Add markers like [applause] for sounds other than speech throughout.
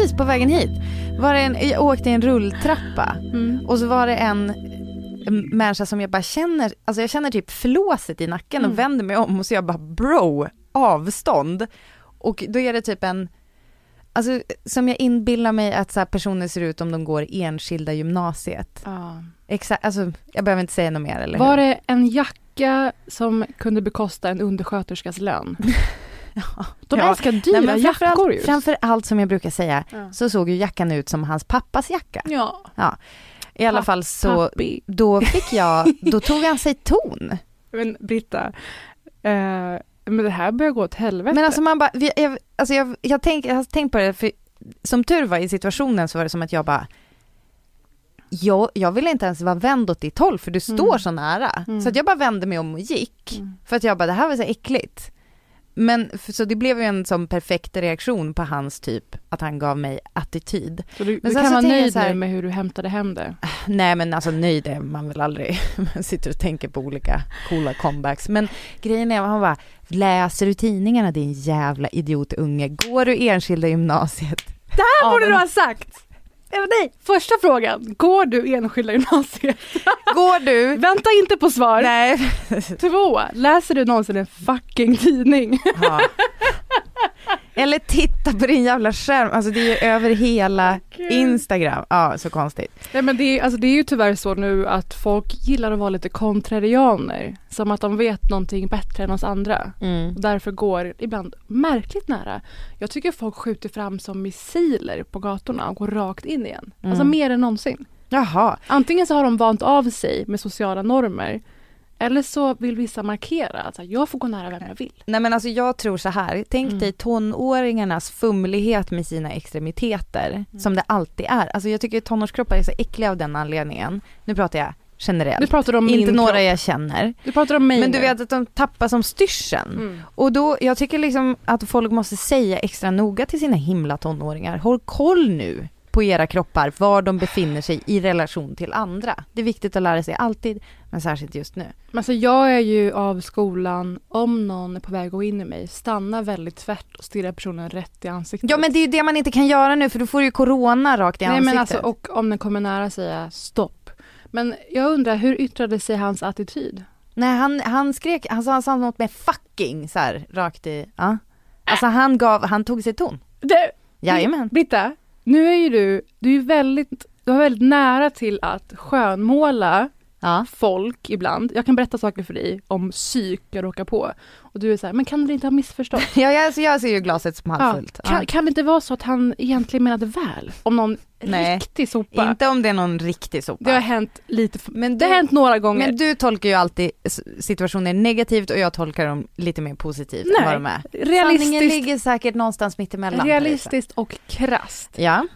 Precis på vägen hit var det en, jag åkte i en rulltrappa Mm. och så var det en människa som jag bara känner, alltså jag känner typ flåset i nacken Mm. och vänder mig om och så jag bara bro, avstånd. Och då är det typ en, alltså som jag inbillar mig att så personer ser ut om de går enskilda gymnasiet. Ja. Exakt, alltså jag behöver inte säga något mer eller Var hur? det en jacka som kunde bekosta en undersköterskas lön? [laughs] Ja. De Ja. älskar dyra Nej, jackor allt, ju. framför allt som jag brukar säga Ja. så såg ju jackan ut som hans pappas jacka. Ja, I alla fall så, pappi. då fick jag, då tog han sig ton. Men Britta, eh, men det här börjar gå åt helvete. Men alltså man bara, vi- jag, alltså jag, jag, tänk, jag har tänkt på det, för som tur var i situationen så var det som att jag bara, jag, jag ville inte ens vara vänd åt ditt håll för du står Mm. så nära. Mm. Så att jag bara vände mig om och gick. Mm. För att jag bara, det här var så äckligt. Men så det blev ju en sån perfekt reaktion på hans typ, att han gav mig attityd. så du, men du kan så vara nöjd här- med hur du hämtade hem det. Nej men alltså nöjd är man väl aldrig. [laughs] Man sitter och tänker på olika coola comebacks. Men grejen är, han bara, läser du tidningarna din jävla idiotunge? Går du enskilda gymnasiet? Det här Ja, borde men- du ha sagt! Eh, Nej, första frågan. Går du enskilda gymnasiet? [laughs] Går du? Vänta inte på svar. Nej. Två, läser du någonsin en fucking tidning? Ja. Eller titta på din jävla skärm, alltså det är ju över hela Instagram. Ja, så konstigt. Nej men det är, alltså det är ju tyvärr så nu att folk gillar att vara lite kontrarianer. Som att de vet någonting bättre än oss andra. Mm. Och därför går ibland märkligt nära. Jag tycker folk skjuter fram som missiler på gatorna och går rakt in igen. Alltså Mm. mer än någonsin. Jaha. Antingen så har de vant av sig med sociala normer. Eller så vill vissa markera att så här, jag får gå nära vem jag vill. Nej men alltså jag tror så här, tänk Mm. dig tonåringarnas fumlighet med sina extremiteter, Mm. som det alltid är. Alltså jag tycker tonårskroppar är så äckliga av den anledningen. Nu pratar jag generellt. Du pratar om Inte min några kropp. jag känner. Du pratar om mig Men du vet att de tappar som styrseln. Mm. Och då, jag tycker liksom att folk måste säga extra noga till sina himla tonåringar, håll koll nu på era kroppar, var de befinner sig i relation till andra. Det är viktigt att lära sig alltid, men särskilt just nu. Men alltså jag är ju av skolan, om någon är på väg att gå in i mig, stanna väldigt tvärt och stirra personen rätt i ansiktet. Ja men det är ju det man inte kan göra nu för då får du ju corona rakt i Nej ansiktet. men alltså, och om den kommer nära säga stopp. Men jag undrar, hur yttrade sig hans attityd? Nej han, han skrek, han sa, han sa något med fucking så här rakt i, ja. Alltså han gav, han tog sig ton. Det, Jajamän. Britta, nu är ju du, du är väldigt, du har väldigt nära till att skönmåla Ja. folk ibland. Jag kan berätta saker för dig om psyk jag råkar på. Och du är så här, men kan du inte ha missförstått? [laughs] Ja, jag, alltså jag ser ju glaset som halvfullt. Kan, kan det inte vara så att han egentligen menade väl? Om någon Nej, riktig ja. sopa. Inte om det är någon riktig sopa. Det har hänt lite men Det har hänt några gånger. Men du tolkar ju alltid situationer negativt och jag tolkar dem lite mer positivt än Nej, vad de är. Sanningen realistiskt, ligger säkert någonstans mittemellan. realistiskt och krasst. Ja.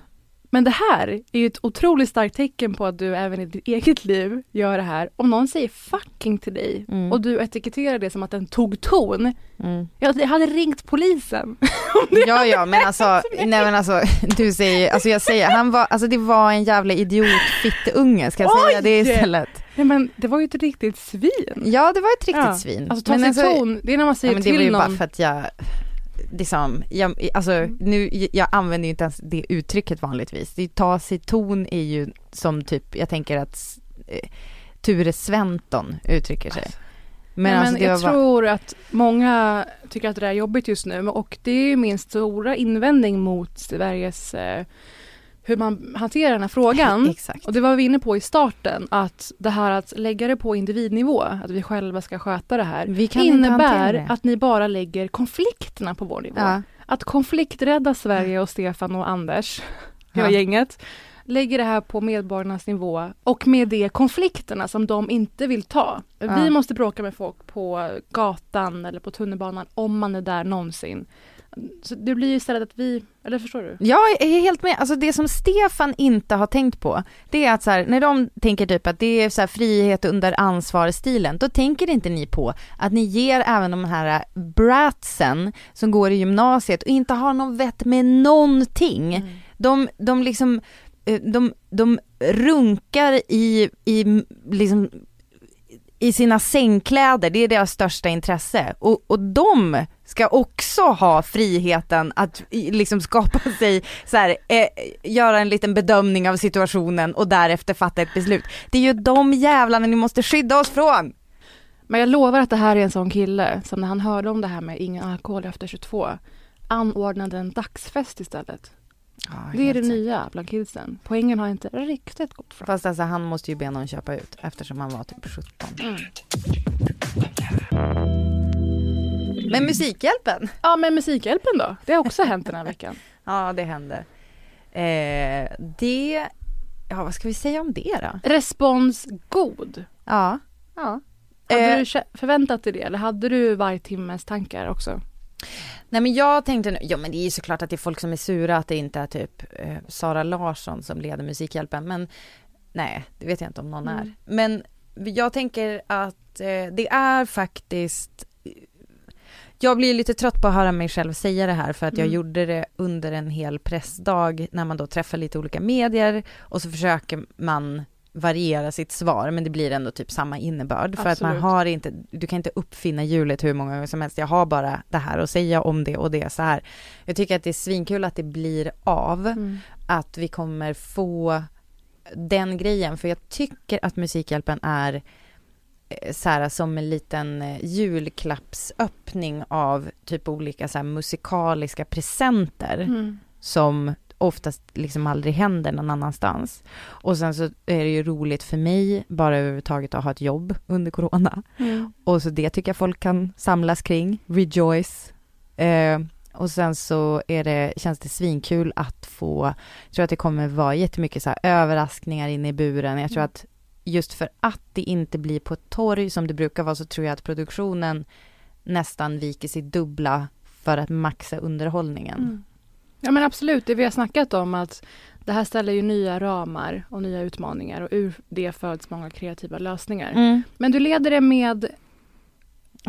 Men det här är ju ett otroligt starkt tecken på att du även i ditt eget liv gör det här. Om någon säger fucking till dig Mm. och du etiketterar det som att den tog ton. Mm. Jag hade ringt polisen. [laughs] Ja, ja, men alltså, nej men alltså, [laughs] du säger, alltså jag säger, han var, alltså det var en jävla idiotfittunge, ska jag säga det Oj! istället? Nej men det var ju ett riktigt svin. Ja, det var ett riktigt Ja. svin. Alltså ta Men sig ton, det är när man Ja, säger men det var till ju bara någon. för att jag, liksom, jag, alltså nu, jag använder ju inte ens det uttrycket vanligtvis. Det, ta sig ton är ju som typ, jag tänker att eh, Ture Sventon uttrycker sig. Men, Men, alltså men jag bara, tror att många tycker att det är jobbigt just nu och det är ju min stora invändning mot Sveriges eh, hur man hanterar den här frågan. [laughs] exakt. Och det var vi inne på i starten, att det här att lägga det på individnivå, att vi själva ska sköta det här, innebär det. att ni bara lägger konflikterna på vår nivå. Ja, Att konflikträdda Sverige och Stefan och Anders, [laughs] hela Ja. gänget, lägger det här på medborgarnas nivå och med det konflikterna som de inte vill ta. Ja. Vi måste bråka med folk på gatan eller på tunnelbanan om man är där någonsin. Så det blir ju istället att vi, eller förstår du? Jag är helt med, alltså det som Stefan inte har tänkt på, det är att så här, när de tänker typ att det är så här frihet under ansvar-stilen, då tänker inte ni på att ni ger även de här bratsen som går i gymnasiet och inte har någon vett med någonting. De, de liksom, eh, de, de runkar i, i liksom i sina sängkläder, det är deras största intresse. Och, och de ska också ha friheten att liksom skapa [laughs] sig, så här, eh, göra en liten bedömning av situationen och därefter fatta ett beslut. Det är ju de jävlarna ni måste skydda oss från. Men jag lovar att det här är en sån kille som när han hörde om det här med ingen alkohol efter 22 anordnade en dagsfest istället. Det är det nya bland kidsen. Poängen har inte riktigt gått fram. Fast alltså han måste ju be någon köpa ut eftersom han var typ 17. Mm. Men Musikhjälpen? Ja men Musikhjälpen då? Det har också hänt den här veckan. [laughs] Ja det hände. Eh, det, ja vad ska vi säga om det då? Respons god. Ja. Ja. Hade Eh. du förväntat dig det eller hade du varje timmes tankar också? Nej men jag tänkte, nu- ja men det är ju såklart att det är folk som är sura att det inte är typ eh, Sara Larsson som leder Musikhjälpen men nej det vet jag inte om någon Mm. är. Men jag tänker att eh, det är faktiskt jag blir lite trött på att höra mig själv säga det här för att jag Mm. gjorde det under en hel pressdag när man då träffar lite olika medier och så försöker man variera sitt svar men det blir ändå typ samma innebörd för att man Absolut. har inte, du kan inte uppfinna hjulet hur många gånger som helst. Jag har bara det här att säga om det och det så här. Jag tycker att det är svinkul att det blir av, Mm. att vi kommer få den grejen för jag tycker att Musikhjälpen är så här som en liten eh, julklappsöppning av typ olika så här musikaliska presenter Mm. som oftast liksom aldrig händer någon annanstans. Och sen så är det ju roligt för mig bara överhuvudtaget att ha ett jobb under corona. Mm. Och så det tycker jag folk kan samlas kring, rejoice. Eh, och sen så är det, känns det svinkul att få, jag tror att det kommer vara jättemycket så här överraskningar inne i buren. Jag tror Mm. att just för att det inte blir på ett torg som det brukar vara så tror jag att produktionen nästan viker sig dubbla för att maxa underhållningen. Mm. Ja men absolut, det vi har snackat om att det här ställer ju nya ramar och nya utmaningar och ur det föds många kreativa lösningar. Mm. Men du leder det med,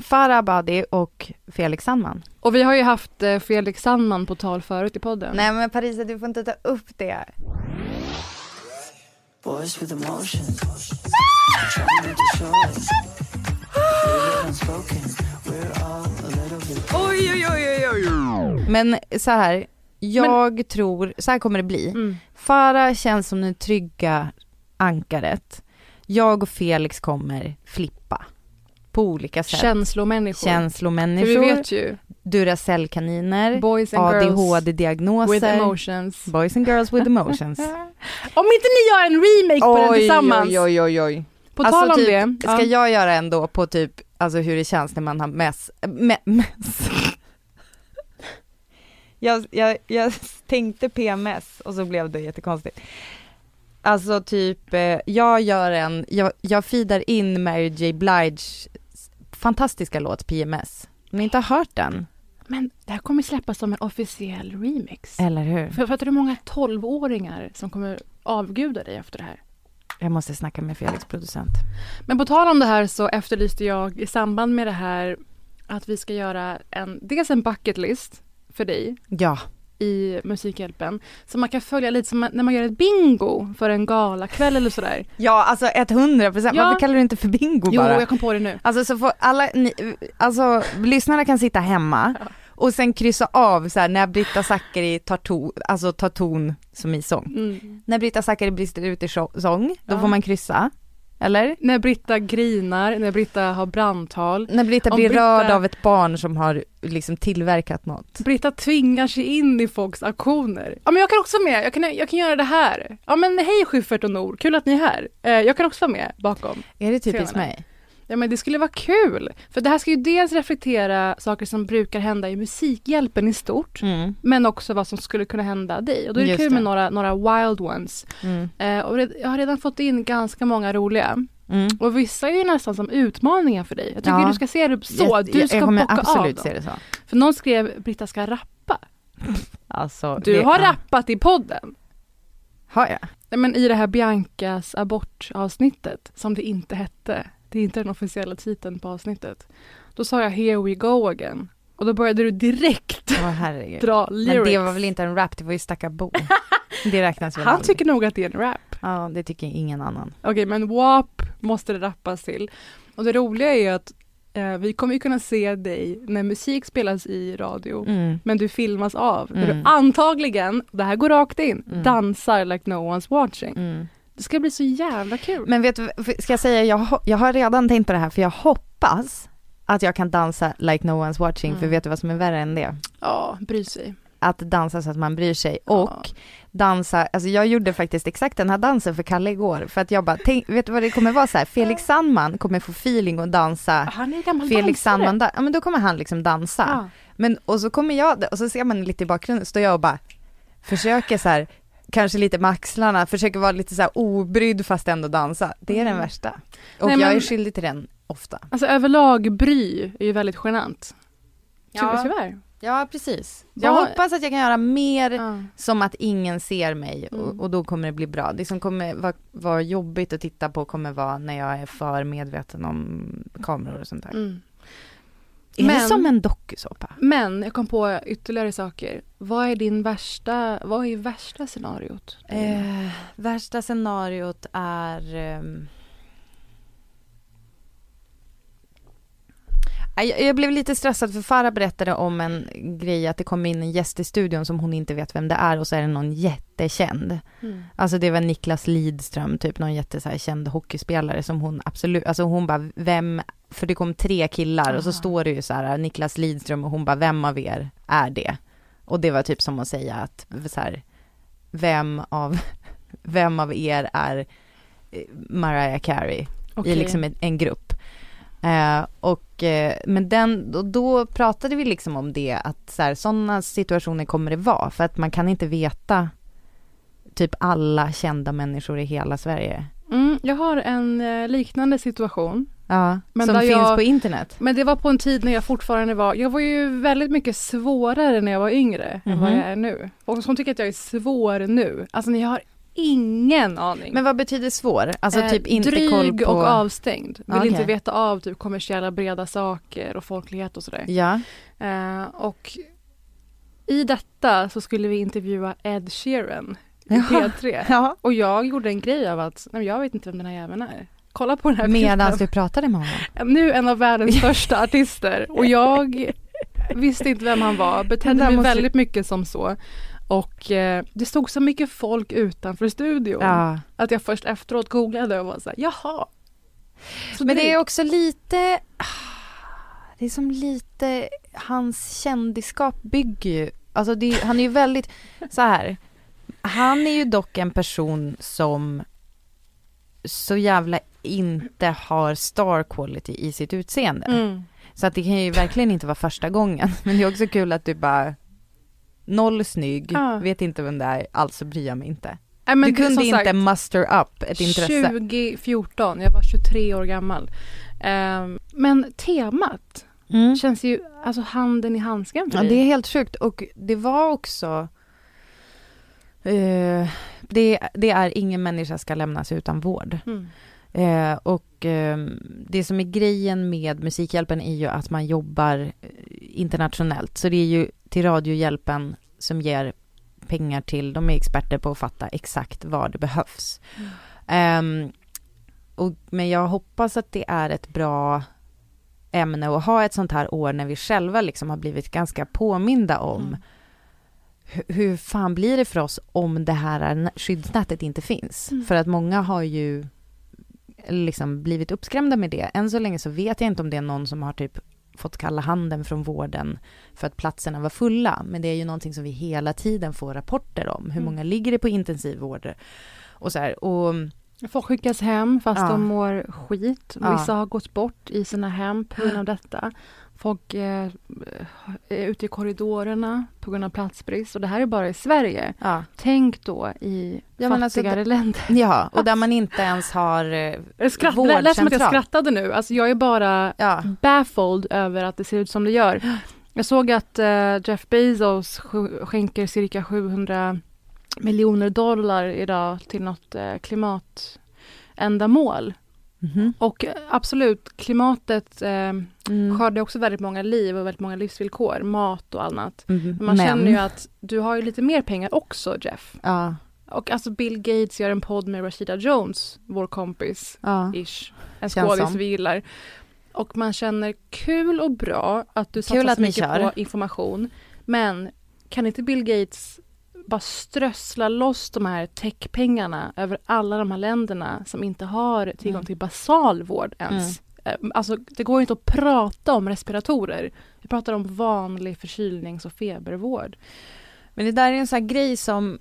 Farah Abadi och Felix Sandman. och vi har ju haft eh, Felix Sandman på tal förut i podden. Nej men Parisa, du får inte ta upp det. Boys with emotions. Oj, oj, oj, oj, oj. Men så här, jag tror, så här kommer det bli. Mm. Farah känns som det trygga ankaret. Jag och Felix kommer flippa. På olika sätt. Känslomänniskor. För vi Känslomänniskor, vet ju, Duracellkaniner, girls with ADHD-diagnoser, emotions. boys and girls with emotions. [laughs] Om inte ni gör en remake på den tillsammans. oj, oj, oj, oj. På tal om typ, det. Ska ja. jag göra ändå på typ, alltså hur det känns när man har mess, me, mess. [laughs] jag, jag, jag tänkte PMS och så blev det jättekonstigt. Alltså typ, eh, jag gör en, jag, jag feedar in Mary J Bliges fantastiska låt PMS. Om ni inte har hört den, Men det här kommer släppas som en officiell remix. Eller hur? För, fattar du hur många 12-åringar som kommer avguda dig efter det här? Jag måste snacka med Felix producent. Men på tal om det här så efterlyste jag i samband med det här att vi ska göra en, dels en bucket list för dig Ja. I Musikhjälpen. Så man kan följa lite som när man gör ett bingo för en galakväll eller sådär. Ja, alltså 100 procent. Ja. Varför kallar du inte för bingo Jo, bara? jag kom på det nu. Alltså så får alla, ni, alltså lyssnarna kan sitta hemma och sen kryssa av så här när Britta Zackari tar ton, alltså tar ton som i sång. Mm. När Britta Zackari brister ut i så- sång, då Ja. får man kryssa. Eller? När Britta grinar, när Britta har brandtal. När Britta Om blir Britta- rörd av ett barn som har liksom tillverkat något. Britta tvingar sig in i folks aktioner. Ja men jag kan också vara med, jag kan, jag kan göra det här. Ja men hej Schyffert och Nor, kul att ni är här. Eh, jag kan också vara med bakom. Är det typiskt mig? Ja men det skulle vara kul. För det här ska ju dels reflektera saker som brukar hända i Musikhjälpen i stort. Mm. Men också vad som skulle kunna hända dig. Och då är det Just kul det. med några, några wild ones. Mm. Eh, och jag har redan fått in ganska många roliga. Mm. Och vissa är ju nästan som utmaningar för dig. Jag tycker Ja. du ska se det så. Jag, du ska jag bocka av absolut dem. se det så. För någon skrev Britta ska rappa. [laughs] Alltså, Du har ja. rappat i podden. Har jag? Nej, men i det här Biancas abortavsnittet, som det inte hette. Det är inte den officiella titeln på avsnittet. Då sa jag here we go again. Och då började du direkt herregud. dra lyrics. Men det var väl inte en rap, det var ju Stacka Bo. [laughs] Det räknas väl Han aldrig. tycker nog att det är en rap. Ja, det tycker ingen annan. Okej, men WAP måste det rappas till. Och det roliga är ju att eh, vi kommer ju kunna se dig när musik spelas i radio. Mm. Men du filmas av. Där Mm. du antagligen, det här går rakt in, Mm. dansar like no one's watching. Mm. Det ska bli så jävla kul. Men vet du, ska jag säga, jag, jag har redan tänkt på det här för jag hoppas att jag kan dansa like no one's watching, för Mm. vet du vad som är värre än det? Ja, bry sig. Att dansa så att man bryr sig Ja. och dansa, alltså jag gjorde faktiskt exakt den här dansen för Kalle igår, för att jag bara, tänk, vet du vad det kommer vara så här? Felix Sandman kommer få feeling och dansa Han är gammal Felix dansare. Sandman, ja men då kommer han liksom dansa. Ja. Men och så kommer jag, och så ser man lite i bakgrunden, står jag och bara försöker så här, kanske lite med axlarna, försöker vara lite så här obrydd fast ändå dansa. Det är den Mm. värsta. Och Nej, jag men- är skyldig till den ofta. Alltså överlag bry är ju väldigt genant. Ja. Ja. Tyvärr. Ja, precis. Jag Vad- hoppas att jag kan göra mer Ja. som att ingen ser mig Mm. och, och då kommer det bli bra. Det som kommer vara, vara jobbigt att titta på kommer vara när jag är för medveten om kameror och sånt där. Mm. Är det Men- som en dokusåpa? Men jag kom på ytterligare saker. Vad är din värsta, vad är värsta scenariot? Eh, värsta scenariot är... Nej, Jag, jag blev lite stressad för Farah berättade om en grej att det kom in en gäst i studion som hon inte vet vem det är och så är det någon jättekänd. Mm. Alltså det var Niklas Lidström, typ någon jätte så här känd hockeyspelare som hon absolut, alltså hon bara vem, för det kom tre killar och så Aha. står det ju så här Niklas Lidström och hon bara vem av er är det? Och det var typ som att säga att så här, vem av, [laughs] vem av er är eh, Mariah Carey Okej. i liksom en, en grupp. Eh, och, eh, men den, då, då pratade vi liksom om det, att sådana situationer kommer det vara, för att man kan inte veta typ alla kända människor i hela Sverige. Mm, jag har en eh, liknande situation. Ja, Men som finns jag- på internet. Men det var på en tid när jag fortfarande var, jag var ju väldigt mycket svårare när jag var yngre än vad Mhm. jag är nu. Och som tycker att jag är svår nu. Alltså ni har ingen aning. Men vad betyder svår? Alltså Eh, typ inte dryg koll på... och avstängd. Vill Okej. inte veta av typ kommersiella breda saker och folklighet och sådär. Ja, Eh, och i detta så skulle vi intervjua Ed Sheeran i Jaha. P3. [laughs] ja. Och jag gjorde en grej av att, nej, jag vet inte vem den här jäveln är. Kolla på den här Medan du pratade med honom. Nu en av världens [laughs] största artister och jag visste inte vem han var, Det betedde mig måste- väldigt mycket som så. Och eh, det stod så mycket folk utanför studion Ja. att jag först efteråt googlade och var så här, jaha. Så Men det är drygt. också lite, ah, det är som lite, hans kändisskap bygger ju, alltså det, är- han är ju väldigt, så här, han är ju dock en person som så jävla inte har star quality i sitt utseende. Mm. Så att det kan ju verkligen inte vara första gången. [laughs] Men det är också kul att du bara, noll snygg, Ja. vet inte vem det är, alltså bryr jag mig inte. Nej, du kunde inte sagt, muster up ett intresse. 2014, jag var 23 år gammal. Ehm, men temat Mm. känns ju, alltså handen i handsken för Ja, dig. det är helt sjukt. Och det var också... Eh, det, det är ingen människa ska lämnas utan vård. Mm. Eh, och eh, det som är grejen med Musikhjälpen är ju att man jobbar eh, internationellt. Så det är ju till Radiohjälpen som ger pengar till, de är experter på att fatta exakt vad det behövs. Ehm, och, men jag hoppas att det är ett bra ämne att ha ett sånt här år när vi själva liksom har blivit ganska påminda om Mm. Hu- hur fan blir det för oss om det här nä- skyddsnätet inte finns? Mm. För att många har ju liksom blivit uppskrämda med det. Än så länge så vet jag inte om det är någon som har typ fått kalla handen från vården för att platserna var fulla. Men det är ju någonting som vi hela tiden får rapporter om. Hur Mm. många ligger det på intensivvård? Och så här. Och Folk skickas hem fast Ja. de mår skit. Ja. Vissa har gått bort i sina hem på grund av detta. Folk eh, är ute i korridorerna på grund av platsbrist. Och det här är bara i Sverige. ja, Tänk då i Ja, alltså fattigare länder. ja, och där man inte ens har eh, skratt, det lät som att jag Vårdcentral. skrattade nu. Alltså jag är bara Ja, baffled över att det ser ut som det gör. Jag såg att eh, Jeff Bezos sk- skänker cirka 700 miljoner dollar idag till något eh, klimatändamål. Mhm. Och absolut, klimatet eh, Mm. skördar också väldigt många liv och väldigt många livsvillkor, mat och annat. Mhm. Men man känner ju att du har ju lite mer pengar också Jeff. Ja, Och alltså Bill Gates gör en podd med Rashida Jones, vår kompis, ja. ish. En skådis vi gillar. Och man känner kul och bra att du satsar så mycket kör. på information. Men kan inte Bill Gates bara strössla loss de här techpengarna över alla de här länderna som inte har tillgång Mm. till basal vård ens. Eh, Alltså det går inte att prata om respiratorer. Vi pratar om vanlig förkylnings och febervård. Men det där är en sån här grej som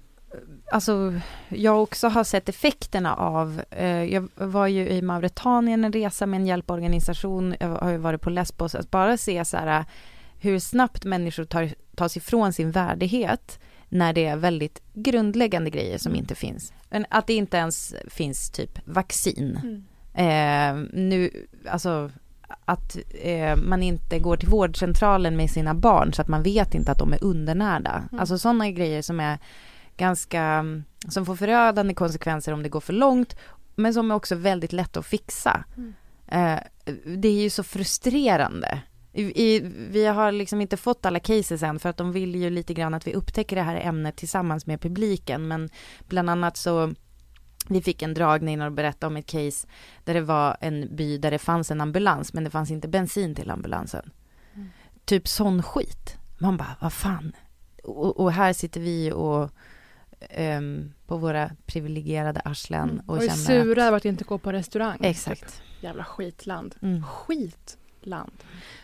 Alltså, jag också har sett effekterna av. Eh, jag var ju i Mauretanien en resa med en hjälporganisation. Jag har ju varit på Lesbos. Att bara se så här hur snabbt människor tar, tas ifrån sin värdighet när det är väldigt grundläggande grejer som inte finns. Men att det inte ens finns typ vaccin. Eh, nu, alltså att eh, man inte går till vårdcentralen med sina barn så att man vet inte att de är undernärda. Mm. Alltså sådana grejer som är ganska, som får förödande konsekvenser om det går för långt, men som är också väldigt lätt att fixa. Mm. Eh, det är ju så frustrerande. I, i, vi har liksom inte fått alla cases än för att de vill ju lite grann att vi upptäcker det här ämnet tillsammans med publiken, men bland annat så vi fick en dragning och berättade om ett case där det var en by där det fanns en ambulans men det fanns inte bensin till ambulansen. Mm. Typ sån skit. Man bara, vad fan. Och, och här sitter vi och ehm, på våra privilegierade arslen och, och är känner sura att, över att inte gå på restaurang. Exakt. Jävla skitland. Mm. Skitland.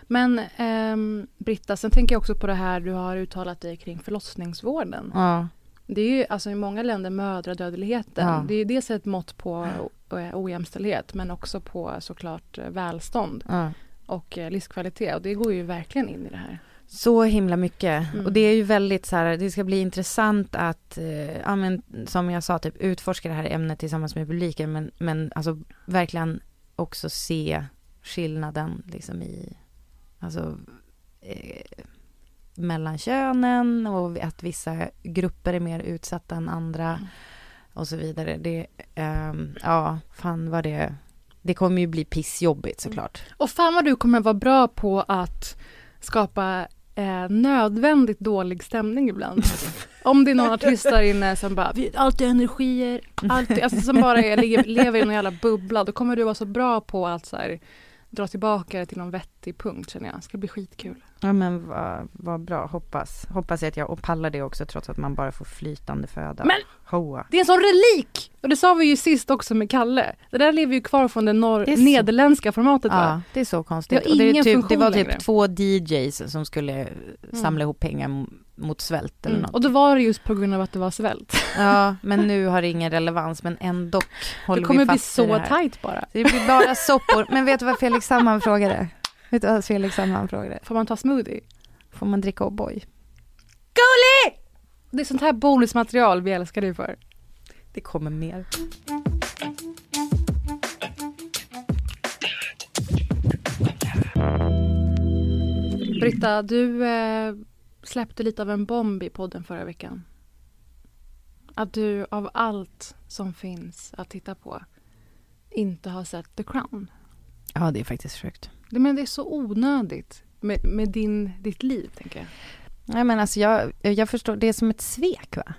Men ehm, Britta, sen tänker jag också på det här du har uttalat dig kring förlossningsvården. Ja, Det är ju alltså i många länder mödradödligheten. Ja. Det är ju dels ett mått på eh, ojämställdhet men också på såklart eh, välstånd ja. och eh, livskvalitet. Och det går ju verkligen in i det här. Så himla mycket. Mm. Och det är ju väldigt så här, det ska bli intressant att, eh, ja men som jag sa, typ utforska det här ämnet tillsammans med publiken, men, men alltså verkligen också se skillnaden liksom i, alltså eh, mellan könen och att vissa grupper är mer utsatta än andra Mm. och så vidare. Det, ehm, ja, fan vad det, det kommer ju bli pissjobbigt såklart. Och fan vad du kommer vara bra på att skapa eh, nödvändigt dålig stämning ibland. [laughs] Om det är någon artist där inne som bara, vi alltid energier, alltid, alltså som bara är, lever i någon jävla bubbla, då kommer du vara så bra på att så här, dra tillbaka det till någon vettig punkt känner jag. Det ska bli skitkul. Ja men vad vad bra, hoppas. Hoppas att jag och pallar det också trots att man bara får flytande föda. Men- Hoa. Det är en sån relik! Och det sa vi ju sist också med Kalle. Det där lever ju kvar från det, norr- Det nederländska formatet Ja, va? det är så konstigt. Det har Och det, är typ, det var typ längre. två DJs som skulle samla ihop pengar mot svält eller Mm. något. Och då var det just på grund av att det var svält. [laughs] Ja, men nu har det ingen relevans, men ändå håller Det kommer vi bli fast det så här. tajt bara. Det blir bara soppor. Men vet du vad Felix Sandman frågade? Vet du vad Felix Sandman frågade? Får man ta smoothie? Får man dricka O'boy? Det är sånt här bonusmaterial vi älskar dig för. Det kommer mer. Britta, du eh, släppte lite av en bomb i podden förra veckan. Att du av allt som finns att titta på inte har sett The Crown. Ja, det är faktiskt sjukt. Men det är så onödigt med, med din, ditt liv, tänker jag. Nej men alltså jag, jag förstår, det är som ett svek va?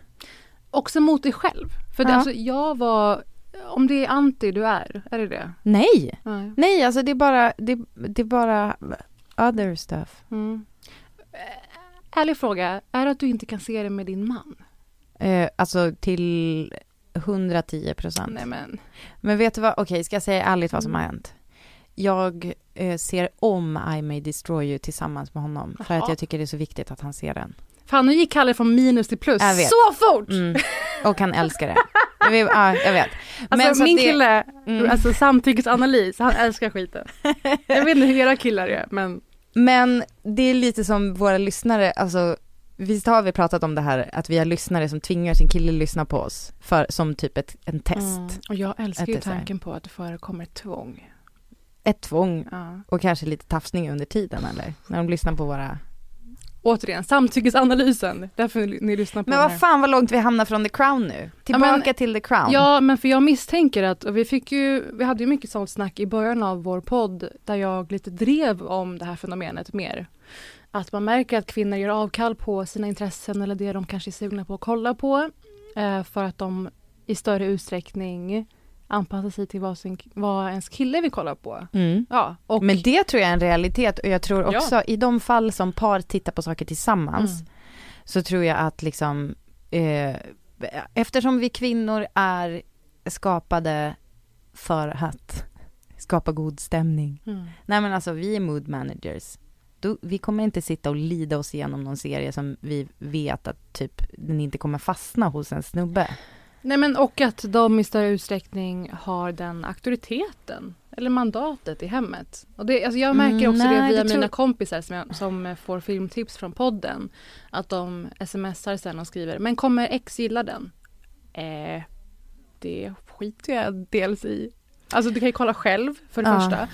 Också mot dig själv. För det, Ja. alltså, jag var... Om det är anti du är, är det det? Nej! Nej. Nej, alltså det är bara, det, det är bara other stuff. Mm. Ärlig fråga, är det att du inte kan se det med din man? Eh, alltså till 110 procent. Nej men. Men vet du vad, okej ska jag säga ärligt vad som Mm. har hänt? Jag eh, ser om I may destroy you tillsammans med honom. För Jaha. att jag tycker det är så viktigt att han ser den. Fan nu gick Kalle från minus till plus så fort! Mm. Och han älskar det. Jag vet, ja, jag vet. Alltså så min det- kille, Mm. alltså samtyckesanalys, han älskar skiten. Jag vet inte hur era killar är men Men det är lite som våra lyssnare, alltså visst har vi pratat om det här att vi har lyssnare som tvingar sin kille lyssna på oss för, som typ ett, en test. Mm. Och jag älskar ju tanken på att det förekommer tvång. Ett tvång Ja. och kanske lite tafsning under tiden eller? När de lyssnar på våra... Återigen, samtyckesanalysen. Därför ni, lyssnar på Men vad fan vad långt vi hamnar från The Crown nu. Tillbaka men- till The Crown. Ja, men för jag misstänker att, och vi fick ju, vi hade ju mycket sånt snack i början av vår podd där jag lite drev om det här fenomenet mer. Att man märker att kvinnor gör avkall på sina intressen eller det de kanske är sugna på att kolla på eh, för att de i större utsträckning anpassar sig till vad, sin, vad ens kille vill kolla på. Mm. Ja, och Men det tror jag är en realitet och jag tror Ja. också i de fall som par tittar på saker tillsammans Mm. så tror jag att liksom eh, eftersom vi kvinnor är skapade för att skapa god stämning. Mm. Nej men alltså vi är mood managers. Då, vi kommer inte sitta och lida oss igenom någon serie som vi vet att typ den inte kommer fastna hos en snubbe. Nej men och att de i större utsträckning har den auktoriteten eller mandatet i hemmet. Och det, alltså jag märker Mm, också nej, det via det tror- mina kompisar som, jag, som får filmtips från podden. Att de smsar sen och skriver, men kommer X gilla den? Eh, det skiter jag dels i. Alltså du kan ju kolla själv för det Ja. första.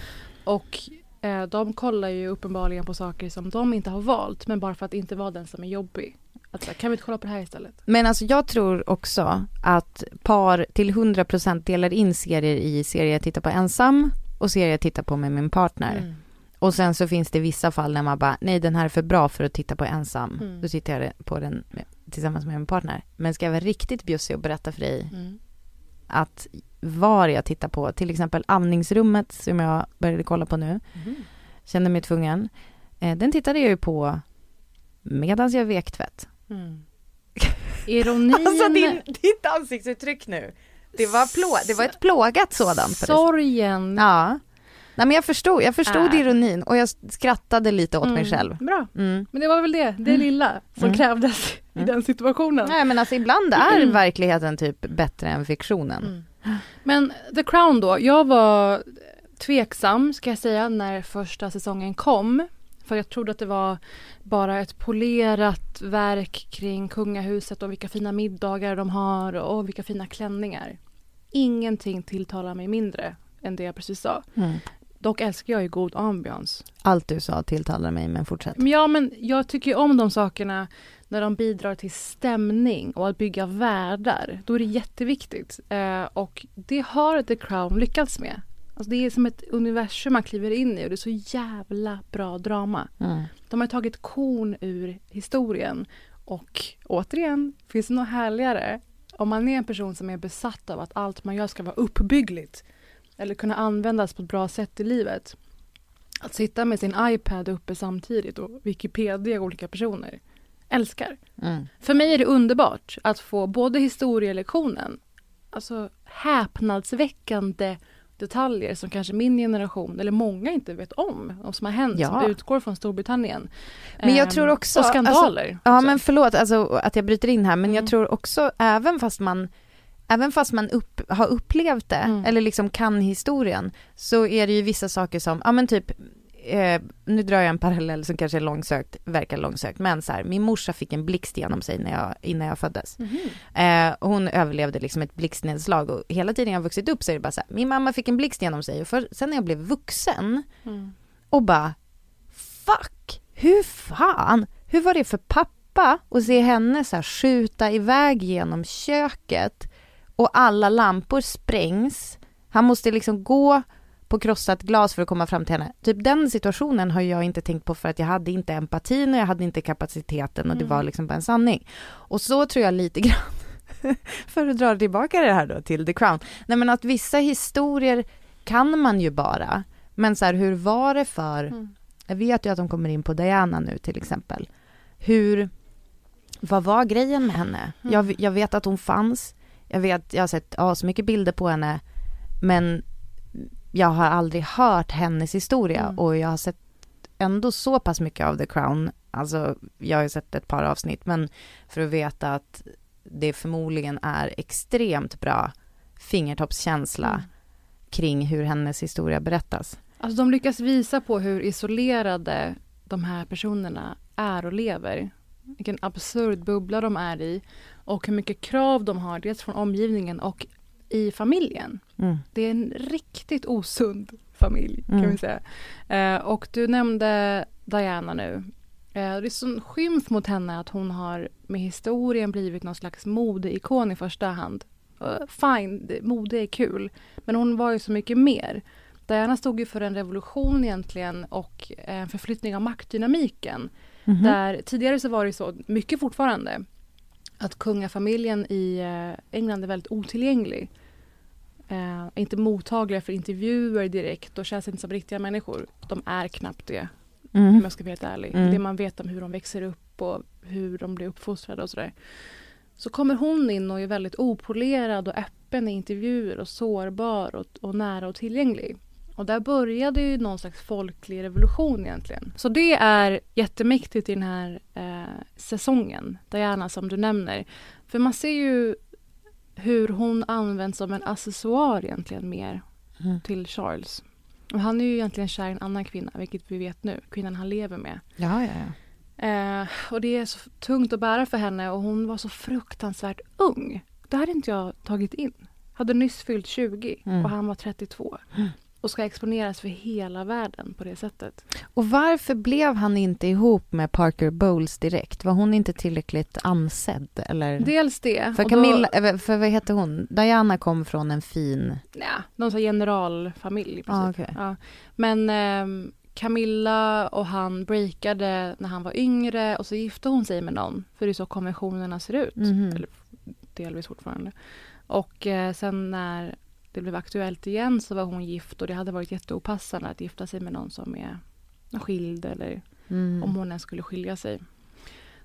Och eh, de kollar ju uppenbarligen på saker som de inte har valt men bara för att inte vara den som är jobbig. Att, så här, kan vi inte kolla på det här istället? Men alltså jag tror också att par till 100% delar in serier i serier jag tittar på ensam och serier jag tittar på med min partner. Mm. Och sen så finns det vissa fall när man bara, nej den här är för bra för att titta på ensam. Mm. Då tittar jag på den tillsammans med min partner. Men ska jag vara riktigt bjussig och berätta för dig Mm. att var jag tittar på, till exempel andningsrummet som jag började kolla på nu, Mhm. kände mig tvungen. Eh, den tittade jag ju på medan jag vek tvätt. Mm. Ironin... [laughs] Alltså din, ditt ansiktsuttryck nu. Det var, plå, det var ett plågat sådant. Sorgen. Ja. Nej men jag förstod, jag förstod Är. ironin och jag skrattade lite åt mig Mm, själv. Bra. Mm. Men det var väl det, det lilla som Mm. krävdes i Mm. den situationen. Nej men alltså ibland är verkligheten typ bättre än fiktionen. Mm. Men The Crown då, jag var tveksam ska jag säga när första säsongen kom. För jag trodde att det var bara ett polerat verk kring kungahuset och vilka fina middagar de har och vilka fina klänningar. Ingenting tilltalar mig mindre än det jag precis sa. Mm. Dock älskar jag ju god ambiance. Allt du sa tilltalade mig men fortsätt. Ja, men jag tycker om de sakerna när de bidrar till stämning och att bygga världar. Då är det jätteviktigt. Eh, och det har The Crown lyckats med. Alltså det är som ett universum man kliver in i och det är så jävla bra drama. Mm. De har tagit korn ur historien. Och återigen, finns det något härligare om man är en person som är besatt av att allt man gör ska vara uppbyggligt eller kunna användas på ett bra sätt i livet. Att sitta med sin iPad uppe samtidigt och Wikipedia olika personer. Älskar. Mm. För mig är det underbart att få både historielektionen, alltså häpnadsväckande detaljer som kanske min generation, eller många inte vet om, och som har hänt, Ja. som utgår från Storbritannien. Men jag Ehm, tror också- Och skandaler. Alltså, ja men förlåt alltså, att jag bryter in här men jag Mm. tror också även fast man Även fast man upp, har upplevt det Mm. eller liksom kan historien så är det ju vissa saker som, ja men typ eh, nu drar jag en parallell som kanske är långsökt, verkar långsökt, men så här, min morsa fick en blixt genom sig när jag, innan jag föddes. Mhm. Eh, hon överlevde liksom ett blixtnedslag och hela tiden jag vuxit upp så är det bara så här, min mamma fick en blixt genom sig och för, sen när jag blev vuxen Mm. och bara fuck, hur fan, hur var det för pappa att se henne så här skjuta iväg genom köket och alla lampor sprängs. Han måste liksom gå på krossat glas för att komma fram till henne. Typ den situationen har jag inte tänkt på för att jag hade inte empatin och jag hade inte kapaciteten och det var liksom bara en sanning. Och så tror jag lite grann, [laughs] för att dra tillbaka det här då till The Crown, nej men att vissa historier kan man ju bara, men så här hur var det för, Mm. jag vet ju att de kommer in på Diana nu till exempel, hur, vad var grejen med henne? Mm. Jag, jag vet att hon fanns, jag vet, jag har sett ja, så mycket bilder på henne, men jag har aldrig hört hennes historia Mm. och jag har sett ändå så pass mycket av The Crown, alltså jag har ju sett ett par avsnitt, men för att veta att det förmodligen är extremt bra fingertoppskänsla Mm. kring hur hennes historia berättas. Alltså de lyckas visa på hur isolerade de här personerna är och lever. Vilken absurd bubbla de är i och hur mycket krav de har dels från omgivningen och i familjen. Mm. Det är en riktigt osund familj kan Mm. vi säga. Eh, och du nämnde Diana nu. Eh, det är sån skymf mot henne att hon har med historien blivit någon slags modeikon i första hand. Eh, fine, mode är kul. Men hon var ju så mycket mer. Diana stod ju för en revolution egentligen och en förflyttning av maktdynamiken. Mhm. Där tidigare så var det så, mycket fortfarande, att kungafamiljen i eh, England är väldigt otillgänglig. Eh, inte mottagliga för intervjuer direkt och känns inte som riktiga människor. De är knappt det, om Mm. jag ska vara helt ärlig. Mm. Det man vet om hur de växer upp och hur de blir uppfostrade och sådär. Så kommer hon in och är väldigt opolerad och öppen i intervjuer och sårbar och, och nära och tillgänglig. Och där började ju någon slags folklig revolution egentligen. Så det är jättemäktigt i den här eh, säsongen, Diana som du nämner. För man ser ju hur hon används som en accessoar egentligen mer Mm. till Charles. Och han är ju egentligen kär i en annan kvinna, vilket vi vet nu. Kvinnan han lever med. Ja, ja, ja. Eh, och det är så tungt att bära för henne och hon var så fruktansvärt ung. Det hade inte jag tagit in. Hade nyss fyllt 20 Mm. och han var 32. Mm. Och ska exponeras för hela världen på det sättet. Och varför blev han inte ihop med Parker Bowles direkt? Var hon inte tillräckligt ansedd? Eller? Dels det. För och då- Camilla, eh, för vad heter hon? Diana kom från en fin... Ja, någon sån generalfamilj i princip. Ah, okej. ja. Men ehm, Camilla och han breakade när han var yngre och så gifte hon sig med någon. För det är så konventionerna ser ut. Mhm. Eller delvis fortfarande. Och eh, sen när det blev aktuellt igen så var hon gift och det hade varit jätteopassande att gifta sig med någon som är skild eller Mm. om hon ens skulle skilja sig.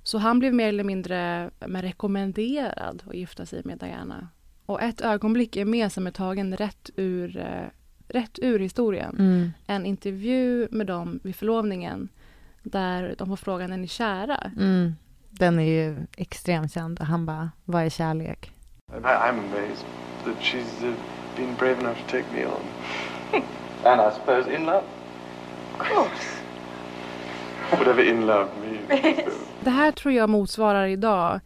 Så han blev mer eller mindre men rekommenderad att gifta sig med Diana. Och ett ögonblick är med som är tagen rätt ur, eh, rätt ur historien. Mm. En intervju med dem vid förlovningen där de får frågan är ni kära? Mm. Den är ju extremt känd. Han bara, vad är kärlek? I'm amazed that she's been brave enough to take me on. [laughs] And I suppose in love. [laughs] Whatever in love means. Det här tror jag motsvarar idag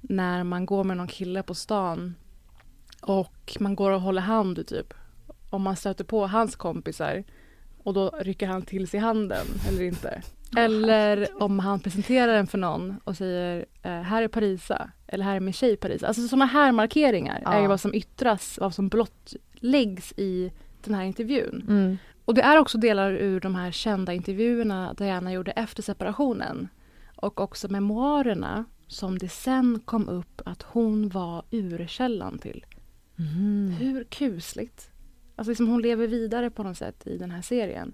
när man går med någon kille på stan och man går och håller hand typ. Om man stöter på hans kompisar och då rycker han till sig handen eller inte. Eller om han presenterar den för någon och säger eh, här är Parisa eller här är min tjej Parisa. Alltså sådana här markeringar är Ja. vad som yttras, vad som blottläggs i den här intervjun. Mm. Och det är också delar ur de här kända intervjuerna Diana gjorde efter separationen. Och också memoarerna som det sen kom upp att hon var urkällan till. Mm. Hur kusligt? Alltså liksom hon lever vidare på något sätt i den här serien.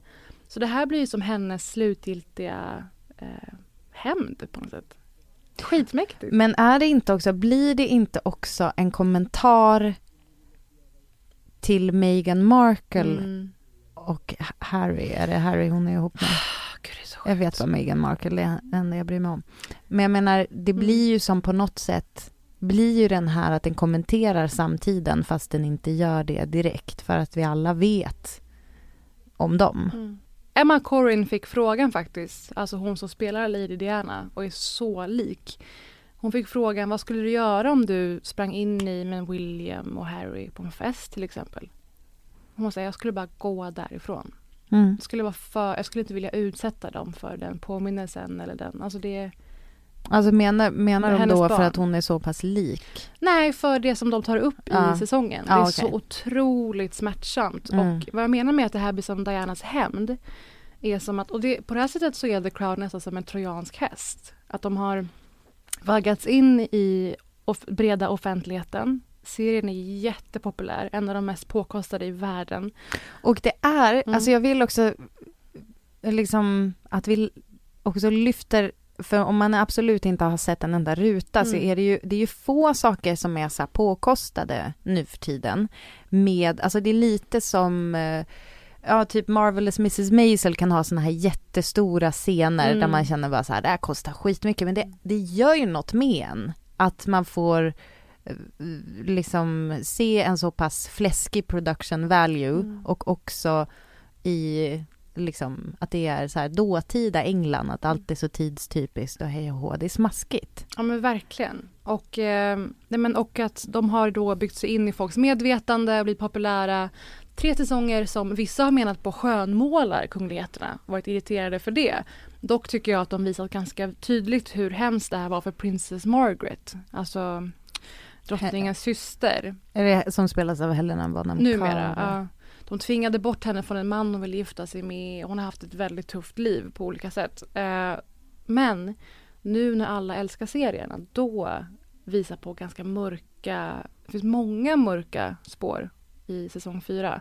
Så det här blir ju som hennes slutgiltiga eh, hämnd på något sätt. Skitmäktigt. Men är det inte också, blir det inte också en kommentar till Meghan Markle Mm. och Harry? Är det Harry hon är ihop med? Gud, det är Jag vet vad Meghan Markle är, det enda jag bryr mig om. Men jag menar, det Mm. blir ju som på något sätt, blir ju den här att den kommenterar samtiden fast den inte gör det direkt för att vi alla vet om dem. Mm. Emma Corrin fick frågan faktiskt, alltså hon som spelar Lady Diana och är så lik. Hon fick frågan, vad skulle du göra om du sprang in i med William och Harry på en fest till exempel? Hon säger, jag skulle bara gå därifrån. Mm. Jag skulle, vara för, jag skulle inte vilja utsätta dem för den påminnelsen eller den. Alltså det, Alltså menar, menar de då för barn. att hon är så pass lik? nej, för det som de tar upp Ja. i säsongen. Ja, det är okej. så otroligt smärtsamt. Mm. Och vad jag menar med att det här blir som Dianas hämnd är som att, och det, på det här sättet så är The Crown nästan som en trojansk häst. Att de har vaggats in i off- breda offentligheten. Serien är jättepopulär, en av de mest påkostade i världen. Och det är, Mm. alltså jag vill också liksom att vi också lyfter för om man absolut inte har sett en enda ruta så Mm. är det ju, det är ju få saker som är så här påkostade nu för tiden. Med, alltså det är lite som, eh, ja typ Marvelous Mrs Maisel kan ha såna här jättestora scener där Mm. man känner bara så här, det här kostar skitmycket men det, det gör ju något med en. Att man får eh, liksom se en så pass fläskig production value Mm. och också i liksom att det är så här dåtida England, att allt är så tidstypiskt och hej och hå. Det är smaskigt. Ja men verkligen. Och, eh, nej, men, och att de har då byggt sig in i folks medvetande och blivit populära. Tre säsonger som vissa har menat på skönmålar kungligheterna, varit irriterade för det. Dock tycker jag att de visat ganska tydligt hur hemskt det här var för Princess Margaret, alltså drottningens syster. Är det som spelas av Helena Bonham Numera. Carter? Ja. De tvingade bort henne från en man hon ville gifta sig med. Hon har haft ett väldigt tufft liv på olika sätt. Eh, men nu när alla älskar serien, att då visar på ganska mörka, det finns många mörka spår i säsong fyra.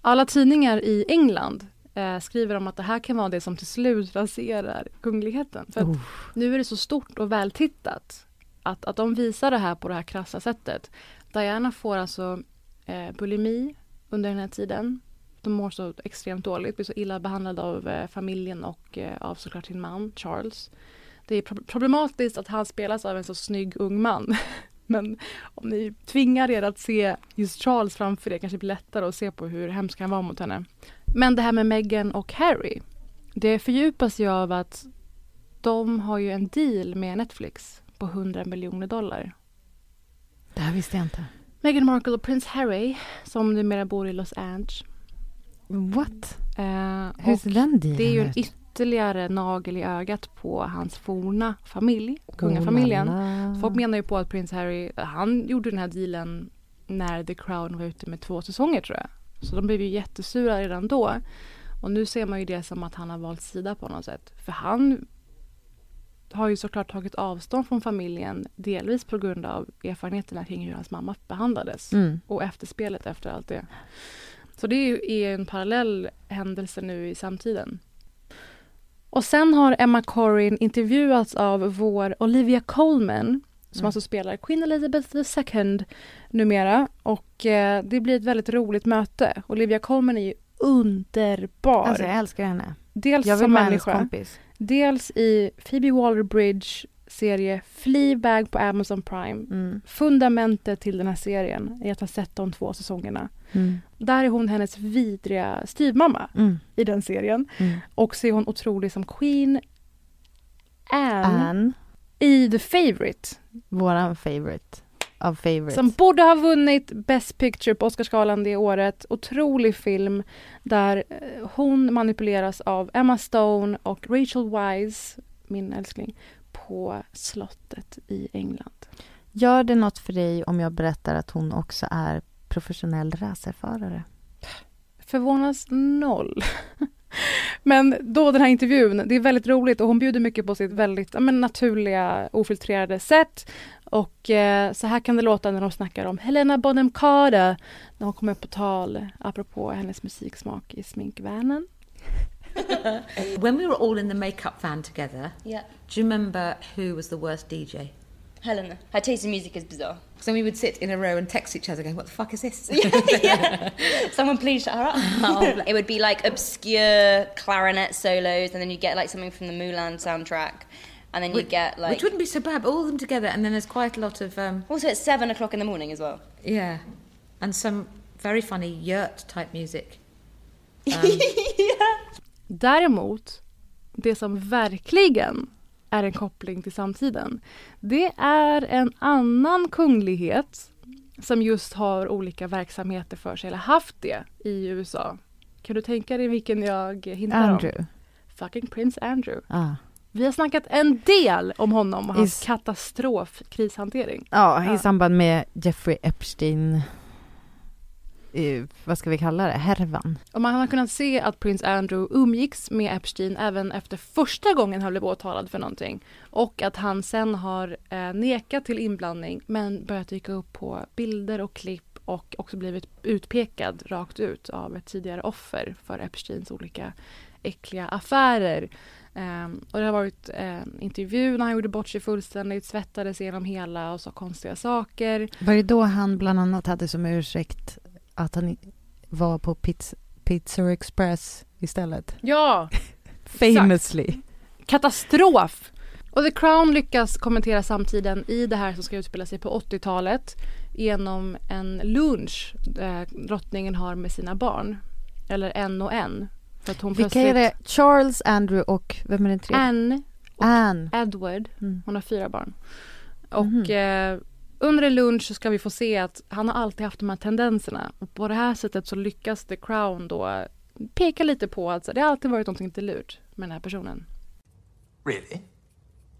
Alla tidningar i England eh, skriver om att det här kan vara det som till slut raserar kungligheten. För att nu är det så stort och vältittat. Att, att de visar det här på det här krassa sättet. Diana får alltså eh, bulimi under den här tiden. De mår så extremt dåligt, blir så illa behandlade av eh, familjen och eh, av såklart sin man Charles. Det är problematiskt att han spelas av en så snygg ung man. [laughs] Men om ni tvingar er att se just Charles framför er kanske det blir lättare att se på hur hemsk han var mot henne. Men det här med Meghan och Harry. Det fördjupas ju av att de har ju en deal med Netflix på 100 miljoner dollar. Det här visste jag inte. Meghan Markle och prins Harry som numera bor i Los Angeles. What? Eh, Hur ser den dealen det är ju en ytterligare nagel i ögat på hans forna familj, kungafamiljen. Oh. Folk menar ju på att prins Harry, han gjorde den här dealen när The Crown var ute med två säsonger tror jag. Så de blev ju jättesura redan då. Och nu ser man ju det som att han har valt sida på något sätt. För han har ju såklart tagit avstånd från familjen delvis på grund av erfarenheterna kring hur hans mamma behandlades Mm. och efterspelet efter allt det. Så det är en parallell händelse nu i samtiden. Och sen har Emma Corrin intervjuats av vår Olivia Colman som Mm. alltså spelar Queen Elizabeth II numera. Och eh, det blir ett väldigt roligt möte. Olivia Colman är ju underbar. Alltså jag älskar henne. dels Jag vill som vara hennes människa, kompis. Dels i Phoebe Waller-Bridge serie Fleabag på Amazon Prime. Mm. Fundamentet till den här serien är att ha sett de två säsongerna. Mm. Där är hon hennes vidriga styvmamma Mm. i den serien. Mm. Och så är hon otrolig som Queen Anne, Anne, i The Favourite. våran favorite av favorites. Som borde ha vunnit Best Picture på Oscarsgalan det året. Otrolig film där eh, hon manipuleras av Emma Stone och Rachel Wise, min älskling, på slottet i England. Gör det något för dig om jag berättar att hon också är professionell racerförare? Förvånas noll. [laughs] Men då den här intervjun, det är väldigt roligt och hon bjuder mycket på sitt väldigt men, naturliga, ofiltrerade sätt. Och eh, så här kan det låta när de snackar om Helena Bonham Carter när hon kommer på tal apropå hennes musiksmak i sminkvärlden. [laughs] When we were all in the makeup van together, Yeah. do you remember who was the worst DJ? Helena. Her taste in music is bizarre. So we would sit in a row and text each other going, what the fuck is this? yeah. [laughs] Someone please shut her up. [laughs] it would be like obscure clarinet solos, and then you get like something from the Mulan soundtrack, and then you Which- get like. Which wouldn't be so bad, but all of them together, and then there's quite a lot of, um, also, it's seven o'clock in the morning as well. yeah, and some very funny yurt type music. [laughs] Däremot, det som verkligen är en koppling till samtiden, det är en annan kunglighet som just har olika verksamheter för sig, eller haft det i USA. Kan du tänka dig vilken jag hintar Andrew. om? Fucking Prince Andrew. Ah. Vi har snackat en del om honom och hans Is- katastrof krishantering. Ja, Ja. i samband med Jeffrey Epstein, eh, vad ska vi kalla det, härvan. Och man har kunnat se att Prince Andrew umgicks med Epstein även efter första gången han blev åtalad för någonting. Och att han sen har eh, nekat till inblandning men börjat dyka upp på bilder och klipp och också blivit utpekad rakt ut av ett tidigare offer för Epsteins olika äckliga affärer. Ehm, och det har varit eh, intervju när han gjorde bort sig fullständigt, svettades igenom hela och sa konstiga saker. Var det då han bland annat hade som ursäkt att han var på Pizza, Pizza Express istället? Ja, [laughs] Famously. katastrof! Och The Crown lyckas kommentera samtiden i det här som ska utspela sig på 80-talet genom en lunch eh, drottningen har med sina barn. Eller en och en. För att hon Vilka är det? Charles, Andrew och vem är den tredje? Anne och Anne. Edward. Mm. Hon har fyra barn. Och Mhm. eh, under en lunch så ska vi få se att han har alltid haft de här tendenserna. Och på det här sättet så lyckas The Crown då peka lite på att det har alltid varit någonting lite lurt med den här personen. Really?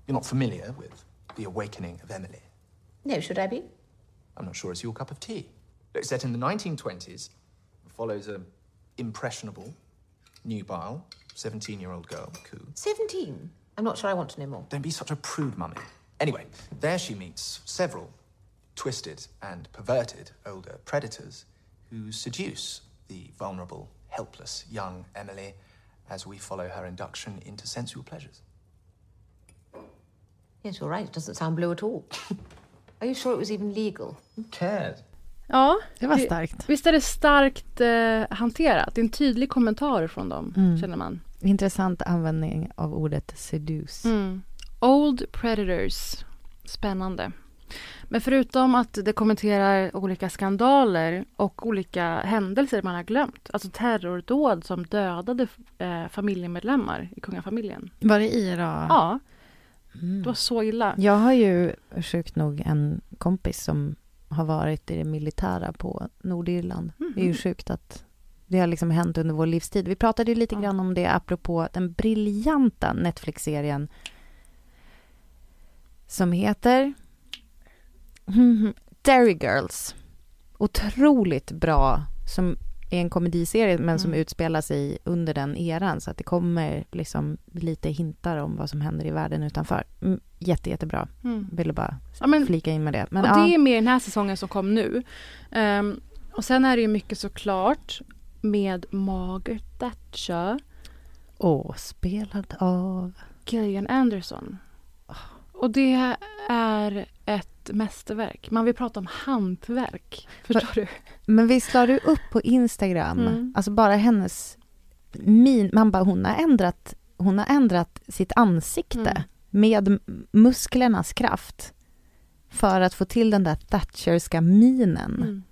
You're not familiar with The Awakening of Emily? No, should I be? I'm not sure it's your cup of tea. It's set in the 1920s and follows a impressionable, nubile, 17-year-old girl, Koo. 17. I'm not sure I want to know more. Don't be such a prude, mummy. Anyway, there she meets several twisted and perverted older predators who seduce the vulnerable, helpless young Emily as we follow her induction into sensual pleasures. Yes, you're right. It doesn't sound blue at all. [laughs] Are you sure it was even legal? Who cares? Ja, Det var starkt. Visst är det starkt eh, hanterat? Det är en tydlig kommentar från dem, Mm. känner man. Intressant användning av ordet seduce. Mm. Old Predators. Spännande. Men förutom att det kommenterar olika skandaler och olika händelser man har glömt. Alltså terrordåd som dödade eh, familjemedlemmar i kungafamiljen. Var det Ira? Ja, Mm. det var så illa. Jag har ju sjukt nog en kompis som har varit i det militära på Nordirland. Det är ju Mhm. sjukt att det har liksom hänt under vår livstid. Vi pratade ju lite Ja. grann om det apropå den briljanta Netflix-serien som heter. [laughs] Derry Girls. Otroligt bra, som är en komediserie men som Mm. utspelar sig under den eran så att det kommer liksom lite hintar om vad som händer i världen utanför. Mm, jätte, jättebra. Mm. Ville bara Ja, men, flika in med det. Men och ja, det är med i den här säsongen som kom nu. Ehm, och sen är det ju mycket såklart med Margaret Thatcher. åh, spelad av... Gillian Anderson. Och det är ett mästerverk. Man vill prata om hantverk. Förstår du? Men visst la du upp på Instagram, Mm. alltså bara hennes min, man bara hon har ändrat, hon har ändrat sitt ansikte Mm. med musklernas kraft för att få till den där Thatcherska minen. Mm.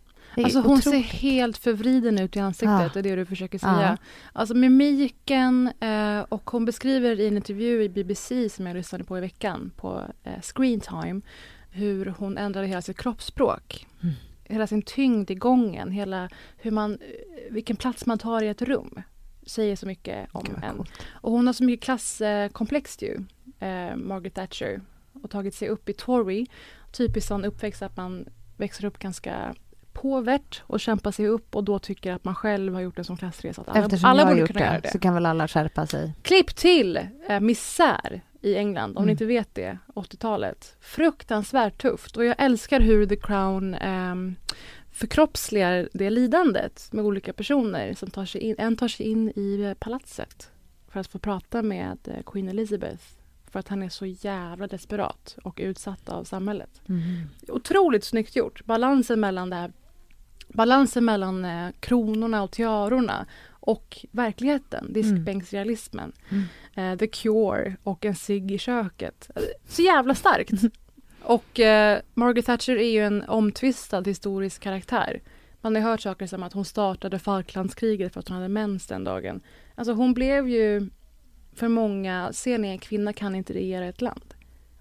Alltså hon ser otroligt. helt förvriden ut i ansiktet, Ja. det är det du försöker säga. Ja. Alltså mimiken eh, och hon beskriver i en intervju i BBC som jag lyssnade på i veckan på eh, Screen Time hur hon ändrade hela sitt kroppsspråk. Mm. Hela sin tyngd i gången, hela hur man, eh, vilken plats man tar i ett rum säger så mycket om vad en. coolt. Och hon har så mycket klasskomplex ju, eh, Margaret Thatcher. Och tagit sig upp i Tory. Typiskt sån uppväxt att man växer upp ganska påvert och kämpar sig upp och då tycker att man själv har gjort en sån klassresa. Att alla, Eftersom alla jag har gjort göra det, det. så kan väl alla skärpa sig. Klipp till eh, misär i England, om Mm. ni inte vet det, 80-talet. Fruktansvärt tufft och jag älskar hur The Crown ehm, förkroppsligar det lidandet med olika personer som tar sig in. En tar sig in i eh, palatset för att få prata med eh, Queen Elizabeth för att han är så jävla desperat och utsatt av samhället. Otroligt snyggt gjort. Balansen mellan det här balansen mellan eh, kronorna och tiarorna och verkligheten, diskbänksrealismen. Mm. Eh, The Cure och en cigg i köket. Eh, Så jävla starkt! och eh, Margaret Thatcher är ju en omtvistad historisk karaktär. Man har hört saker som att hon startade Falklandskriget för att hon hade mens den dagen. Alltså hon blev ju för många, ser ni en kvinna kan inte regera ett land.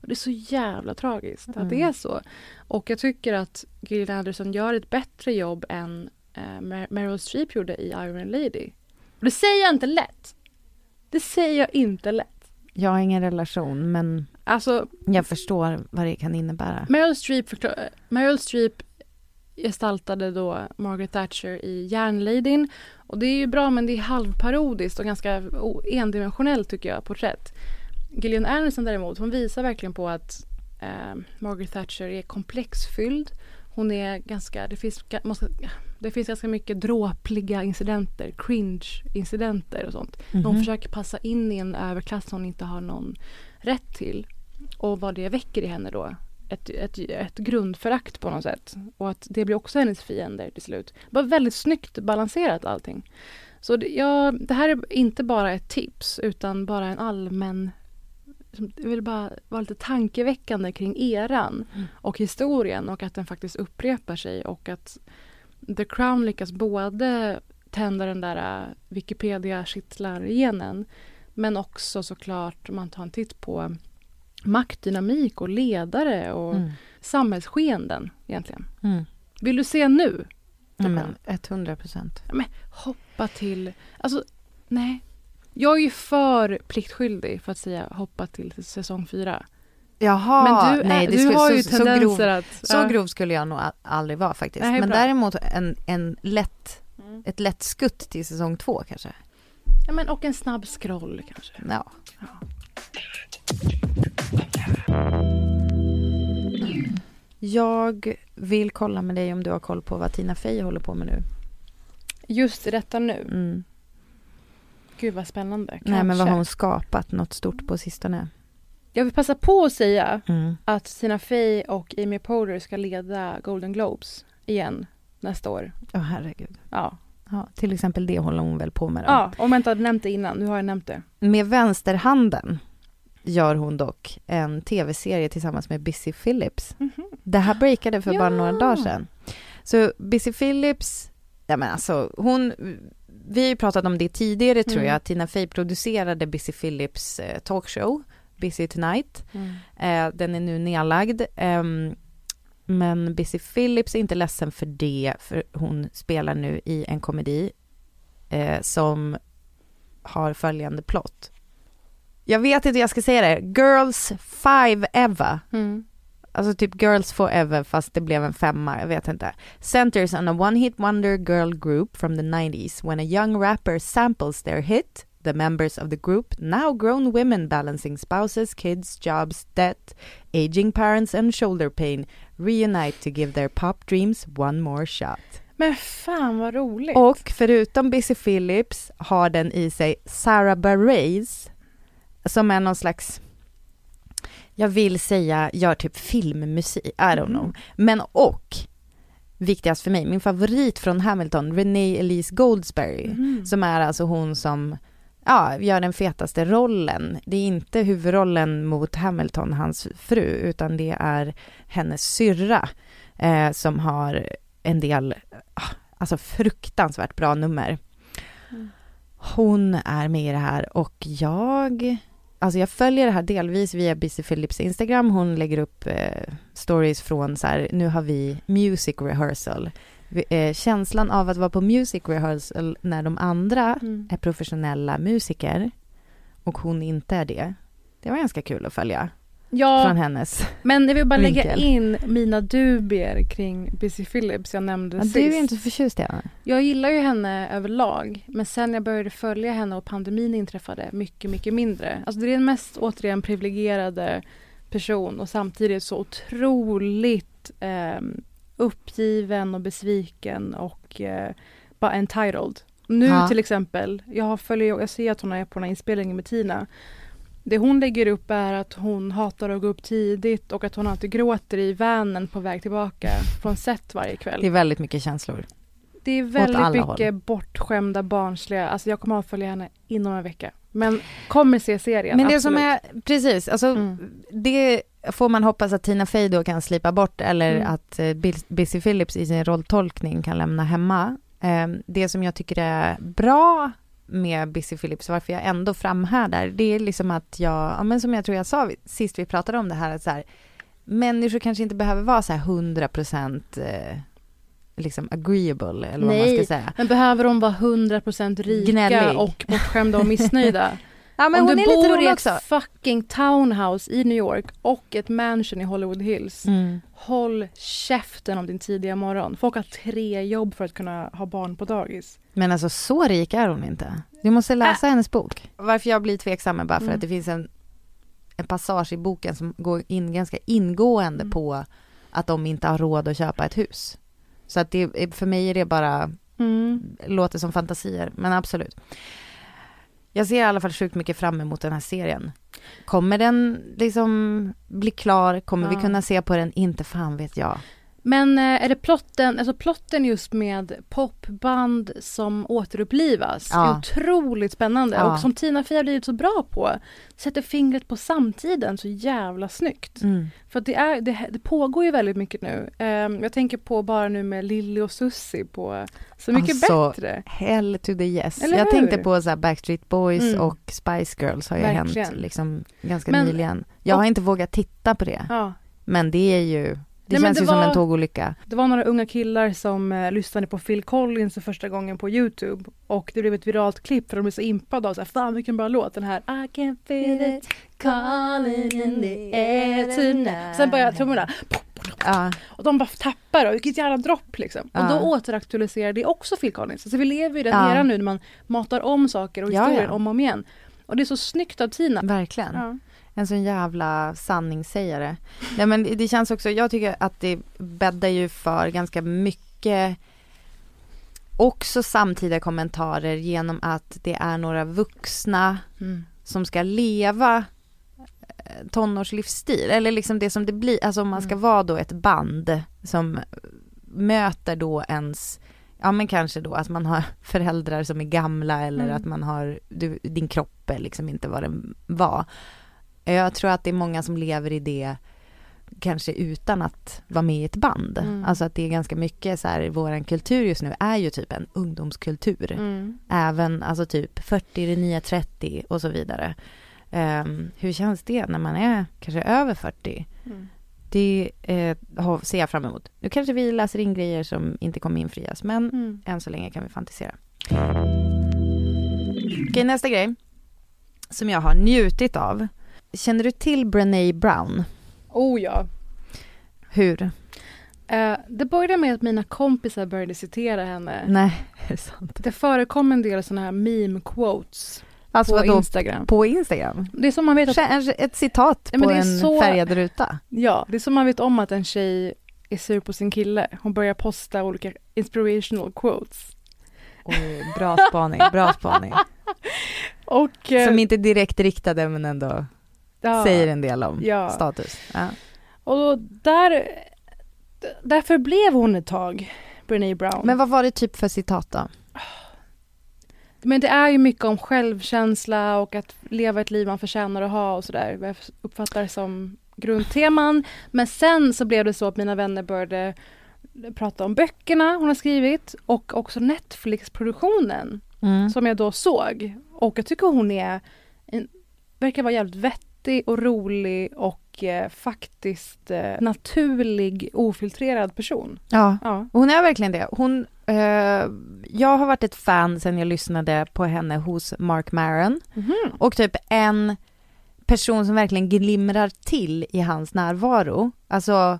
Och det är så jävla tragiskt att det är så. Och jag tycker att Gillian Anderson gör ett bättre jobb än eh, Mer- Meryl Streep gjorde i Iron Lady. det säger jag inte lätt. Det säger jag inte lätt. Jag har ingen relation, men Alltså, jag förstår vad det kan innebära. Meryl Streep, Meryl Streep gestaltade då Margaret Thatcher i Järnladyn. Och det är ju bra men det är halvparodiskt och ganska endimensionellt tycker jag, porträtt. Gillian Anderson däremot, hon visar verkligen på att eh, Margaret Thatcher är komplexfylld. Hon är ganska, det finns, måste, det finns ganska mycket dråpliga incidenter, cringe-incidenter och sånt. Hon Mhm. försöker passa in i en överklass hon inte har någon rätt till. Och vad det väcker i henne då. Ett, ett, ett grundförakt på något sätt. Och att det blir också hennes fiender till slut. Bara väldigt snyggt balanserat allting. Så det, ja, det här är inte bara ett tips utan bara en allmän jag vill bara vara lite tankeväckande kring eran och historien och att den faktiskt upprepar sig och att The Crown lyckas både tända den där äh, Wikipedia-kittlar-genen men också såklart om man tar en titt på maktdynamik och ledare och Mm. samhällsskeenden egentligen. Mm. Vill du se nu? Men 100 procent. Hoppa till... Alltså, nej. Jag är ju för pliktskyldig för att säga hoppa till säsong fyra. Jaha, Men du är- nej, det du skulle, har ju så, så, tendenser grov, att- så ja. grov skulle jag nog aldrig vara faktiskt. Nej, Men bra. däremot en, en lätt, Mm. ett lätt skutt till säsong två kanske. Ja, men, och en snabb scroll kanske. Ja. Jag vill kolla med dig om du har koll på vad Tina Fey håller på med nu. Just detta nu. Mm. Gud vad spännande. Nej, men vad Kanske. har hon skapat något stort på sistone? Jag vill passa på att säga Mm. att Tina Fey och Amy Poehler ska leda Golden Globes igen nästa år. Åh herregud. Ja. Ja, till exempel det håller hon väl på med då. ja, om jag inte hade nämnt det innan. Nu har jag nämnt det. Med vänsterhanden gör hon dock en tv-serie tillsammans med Busy Phillips. Det här breakade för bara Ja. några dagar sedan. Så Busy Phillips, ja men alltså hon, vi har ju pratat om det tidigare tror Mm. jag, Tina Fey producerade Busy Phillips eh, talkshow, Busy Tonight. Eh, den är nu nedlagd. Ehm, men Busy Phillips är inte ledsen för det, för hon spelar nu i en komedi eh, som har följande plott. Jag vet inte hur jag ska säga det. Girls Five Ever. Mm. Alltså typ Girls Forever fast det blev en femma, jag vet inte. Centers on a one-hit wonder girl group from the 90s when a young rapper samples their hit. The members of the group, now grown women balancing spouses, kids, jobs, debt, aging parents and shoulder pain, reunite to give their pop dreams one more shot. Men fan vad roligt. Och förutom Busy Phillips har den i sig Sarah Bareilles som är någon slags jag vill säga gör typ filmmusik, I don't know. Men och viktigast för mig, min favorit från Hamilton, Renee Elise Goldsberry, Mhm. som är alltså hon som ja, gör den fetaste rollen. Det är inte huvudrollen mot Hamilton, hans fru, utan det är hennes syrra eh, som har en del, ah, alltså fruktansvärt bra nummer. Mm. Hon är med i det här och jag, alltså jag följer det här delvis via Busy Phillips Instagram. Hon lägger upp eh, stories från så här, nu har vi music rehearsal. Vi- Eh, känslan av att vara på music rehearsal när de andra Mm. är professionella musiker och hon inte är det. Det var ganska kul att följa Ja, från hennes. men jag vill bara lägga vinkel. in mina dubier kring Busy Phillips jag nämnde Ja, sist. du är inte så förtjust i henne. Jag gillar ju henne överlag, men sen jag började följa henne och pandemin inträffade, mycket, mycket mindre. Alltså det är den mest, återigen, privilegierade person och samtidigt så otroligt eh, uppgiven och besviken och eh, bara entitled. Nu Ja. till exempel, jag följer jag ser att hon är på den här inspelningen med Tina. Det hon lägger upp är att hon hatar att gå upp tidigt och att hon alltid gråter i vanen på väg tillbaka från set varje kväll. Det är väldigt mycket känslor. Det är väldigt mycket bortskämda, barnsliga. Alltså jag kommer att följa henne inom en vecka. Men kommer se serien. Men det absolut. som är, precis, alltså Mm. det får man hoppas att Tina Fey då kan slipa bort eller Mm. att eh, Busy Phillips i sin rolltolkning kan lämna hemma. Eh, Det som jag tycker är bra med Busy Phillips, varför jag ändå framhärdar, det är liksom att jag, ja men som jag tror jag sa sist vi pratade om det här, att så här, människor kanske inte behöver vara så här 100 procent eh, liksom agreeable eller vad man ska Nej, säga. men behöver de vara 100% rika Gnällig. och bortskämda och missnöjda? [laughs] Ja men Om hon du är bor i ett också. fucking townhouse i New York och ett mansion i Hollywood Hills. Mm. Håll käften om din tidiga morgon. Folk har tre jobb för att kunna ha barn på dagis. Men alltså så rik är hon inte. Du måste läsa hennes bok. Varför jag blir tveksam är bara för Mm. att det finns en, en passage i boken som går in ganska ingående Mm. på att de inte har råd att köpa ett hus. Så att det, för mig är det bara, Mm. låter som fantasier, men absolut. Jag ser i alla fall sjukt mycket fram emot den här serien. Kommer den liksom bli klar? Kommer vi Ja. kunna se på den? Inte fan vet jag. Men eh, är det plotten, alltså plotten just med popband som återupplivas Ja. är otroligt spännande Ja. och som Tina Fey har blivit så bra på. Sätter fingret på samtiden så jävla snyggt. Mm. För det, är, det, det pågår ju väldigt mycket nu. Ehm, jag tänker på bara nu med Lilly och Susie på Så mycket Alltså, bättre. Hell to the yes. Eller jag hur? tänkte på så Backstreet Boys Mm. och Spice Girls har ju Verkligen. hänt liksom ganska Men- nyligen. Jag har och- inte vågat titta på det. Ja. Men det är ju, det Nej, känns det ju som var- en tågolycka. Det var några unga killar som eh, lyssnade på Phil Collins för första gången på Youtube och det blev ett viralt klipp för de blev så impade av så här, fan vilken bra låt den här I can feel it calling in the air tonight Sen börjar trummorna Ja, och de bara tappar och vilket jävla dropp liksom. Ja. Och då återaktualiserar det också Phil Collins. Så vi lever i den Ja. eran nu när man matar om saker och historier ja. om och om igen. Och det är så snyggt av Tina. verkligen. En sån jävla sanningssägare. Nej men det känns också, jag tycker att det bäddar ju för ganska mycket också samtida kommentarer genom att det är några vuxna Mm. som ska leva eh, tonårslivsstil eller liksom det som det blir, alltså om man ska Mm. vara då ett band som möter då ens Ja men kanske då att man har [laughs] föräldrar som är gamla eller Mm. att man har, du, din kropp är liksom inte vad den var. Jag tror att det är många som lever i det kanske utan att vara med i ett band. Mm. Alltså att det är ganska mycket så här, våran kultur just nu är ju typ en ungdomskultur. Mm. Även alltså typ 40, det nya 30 och så vidare. Ehm, hur känns det när man är kanske över 40? Mm. Det eh, har- ser jag fram emot. Nu kanske vi läser in grejer som inte kommer infrias, men Mm. än så länge kan vi fantisera. Okej, nästa grej som jag har njutit av. Känner du till Brené Brown? Oh ja. Hur? Eh, det började med att mina kompisar började citera henne. Nej, är det sant? Det förekom en del sådana här meme quotes Alltså på? Instagram. På Instagram? Det är som man vet att, Ett citat på en så- färgad ruta? ja, det är som man vet om att en tjej är sur på sin kille. Hon börjar posta olika inspirational quotes. Oj, bra spaning, bra spaning. [laughs] Och, eh, Som inte är direkt riktade men ändå ja, säger en del om Ja. status. Ja. Och då, där, därför blev hon ett tag, Brené Brown. Men vad var det typ för citat då? Men det är ju mycket om självkänsla och att leva ett liv man förtjänar att ha och sådär. Vad jag uppfattar det som grundteman. Men sen så blev det så att mina vänner började prata om böckerna hon har skrivit och också Netflix-produktionen Mm. som jag då såg. Och jag tycker hon är, en, verkar vara jävligt vettig och rolig och eh, faktiskt eh, naturlig, ofiltrerad person. Ja, Ja. hon är verkligen det. Hon, eh, jag har varit ett fan sen jag lyssnade på henne hos Mark Maron. Mhm. Och typ en person som verkligen glimrar till i hans närvaro. Alltså,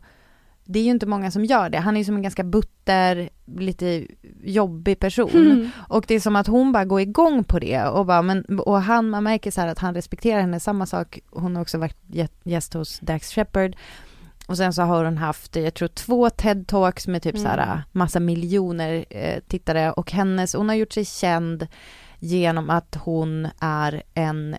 det är ju inte många som gör det. Han är ju som en ganska butter, lite jobbig person. Mm. Och det är som att hon bara går igång på det och bara, men, och han, man märker så här att han respekterar henne, samma sak, hon har också varit gä- gäst hos Dax Shepard. Och sen så har hon haft, jag tror två TED-talks med typ så Mm. här massa miljoner eh, tittare och hennes, hon har gjort sig känd genom att hon är en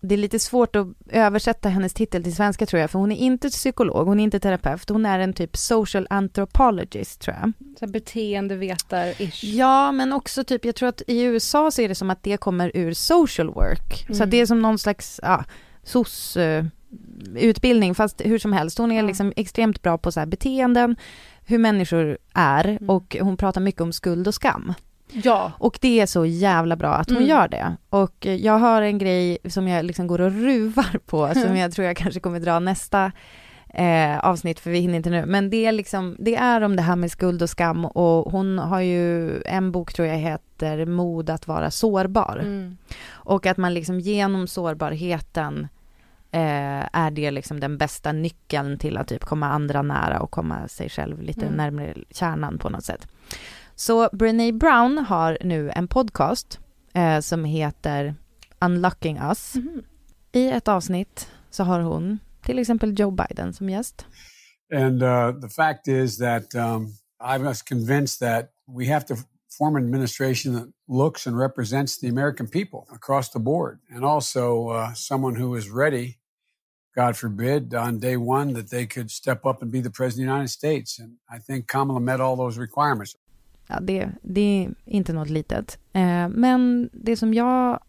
det är lite svårt att översätta hennes titel till svenska tror jag, för hon är inte psykolog, hon är inte terapeut, hon är en typ social anthropologist tror jag. Så beteendevetar-ish. Ja, men också typ, jag tror att i USA så är det som att det kommer ur social work. Så Mm. att det är som någon slags, ja, eh, utbildning, fast hur som helst. Hon är liksom extremt bra på så beteenden, hur människor är Mm. och hon pratar mycket om skuld och skam. Ja. Och det är så jävla bra att hon Mm. gör det. Och eh, jag har en grej som jag liksom går och ruvar på, [laughs] som jag tror jag kanske kommer dra nästa eh, avsnitt, för vi hinner inte nu. Men det är liksom, det är om det här med skuld och skam och hon har ju, en bok tror jag heter Mod att vara sårbar. Mm. Och att man liksom genom sårbarheten eh, är det liksom den bästa nyckeln till att typ komma andra nära och komma sig själv lite Mm. närmare kärnan på något sätt. Så Brené Brown har nu en podcast eh, som heter Unlocking Us. Mhm. I ett avsnitt så har hon till exempel Joe Biden som gäst. And uh, the fact is that um, I was convinced that we have to form an administration that looks and represents the American people across the board, and also uh, someone who is ready, God forbid, on day one that they could step up and be the president of the United States. And I think Kamala met all those requirements. Ja, det, det är inte något litet. Eh, men det som jag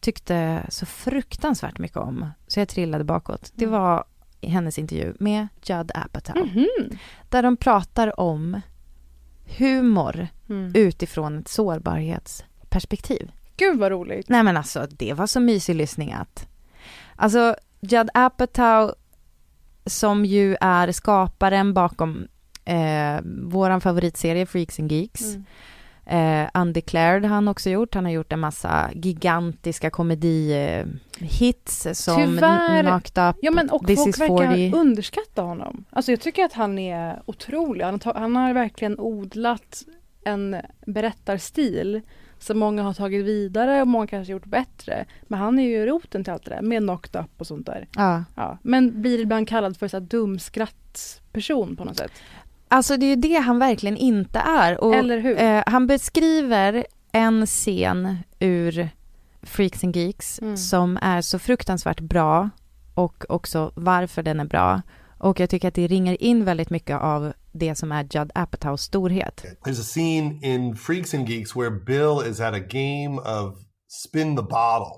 tyckte så fruktansvärt mycket om, så jag trillade bakåt, det var hennes intervju med Judd Apatow. Mhm. Där de pratar om humor Mm. utifrån ett sårbarhetsperspektiv. Gud vad roligt. Nej men alltså, det var så mysig lyssning att... Alltså, Judd Apatow som ju är skaparen bakom eh, våran favoritserie Freaks and Geeks. Mm. Eh, Undeclared har han också gjort. Han har gjort en massa gigantiska komedi-hits som Tyvärr. Knocked Up, Ja men och This folk is verkar 40. underskatta honom. Alltså jag tycker att han är otrolig. Han, han har verkligen odlat en berättarstil som många har tagit vidare och många kanske gjort bättre. Men han är ju roten till allt det där med knocked up och sånt där. Ja. Ja. Men blir ibland kallad för så här dumskrattperson på något sätt. Alltså det är ju det han verkligen inte är. Och, Eller hur? Eh, han beskriver en scen ur Freaks and Geeks Mm. som är så fruktansvärt bra och också varför den är bra. Och jag tycker att det ringer in väldigt mycket av det som är Judd Apatows storhet. There's a scene in Freaks and Geeks where Bill is at a game of spin the bottle.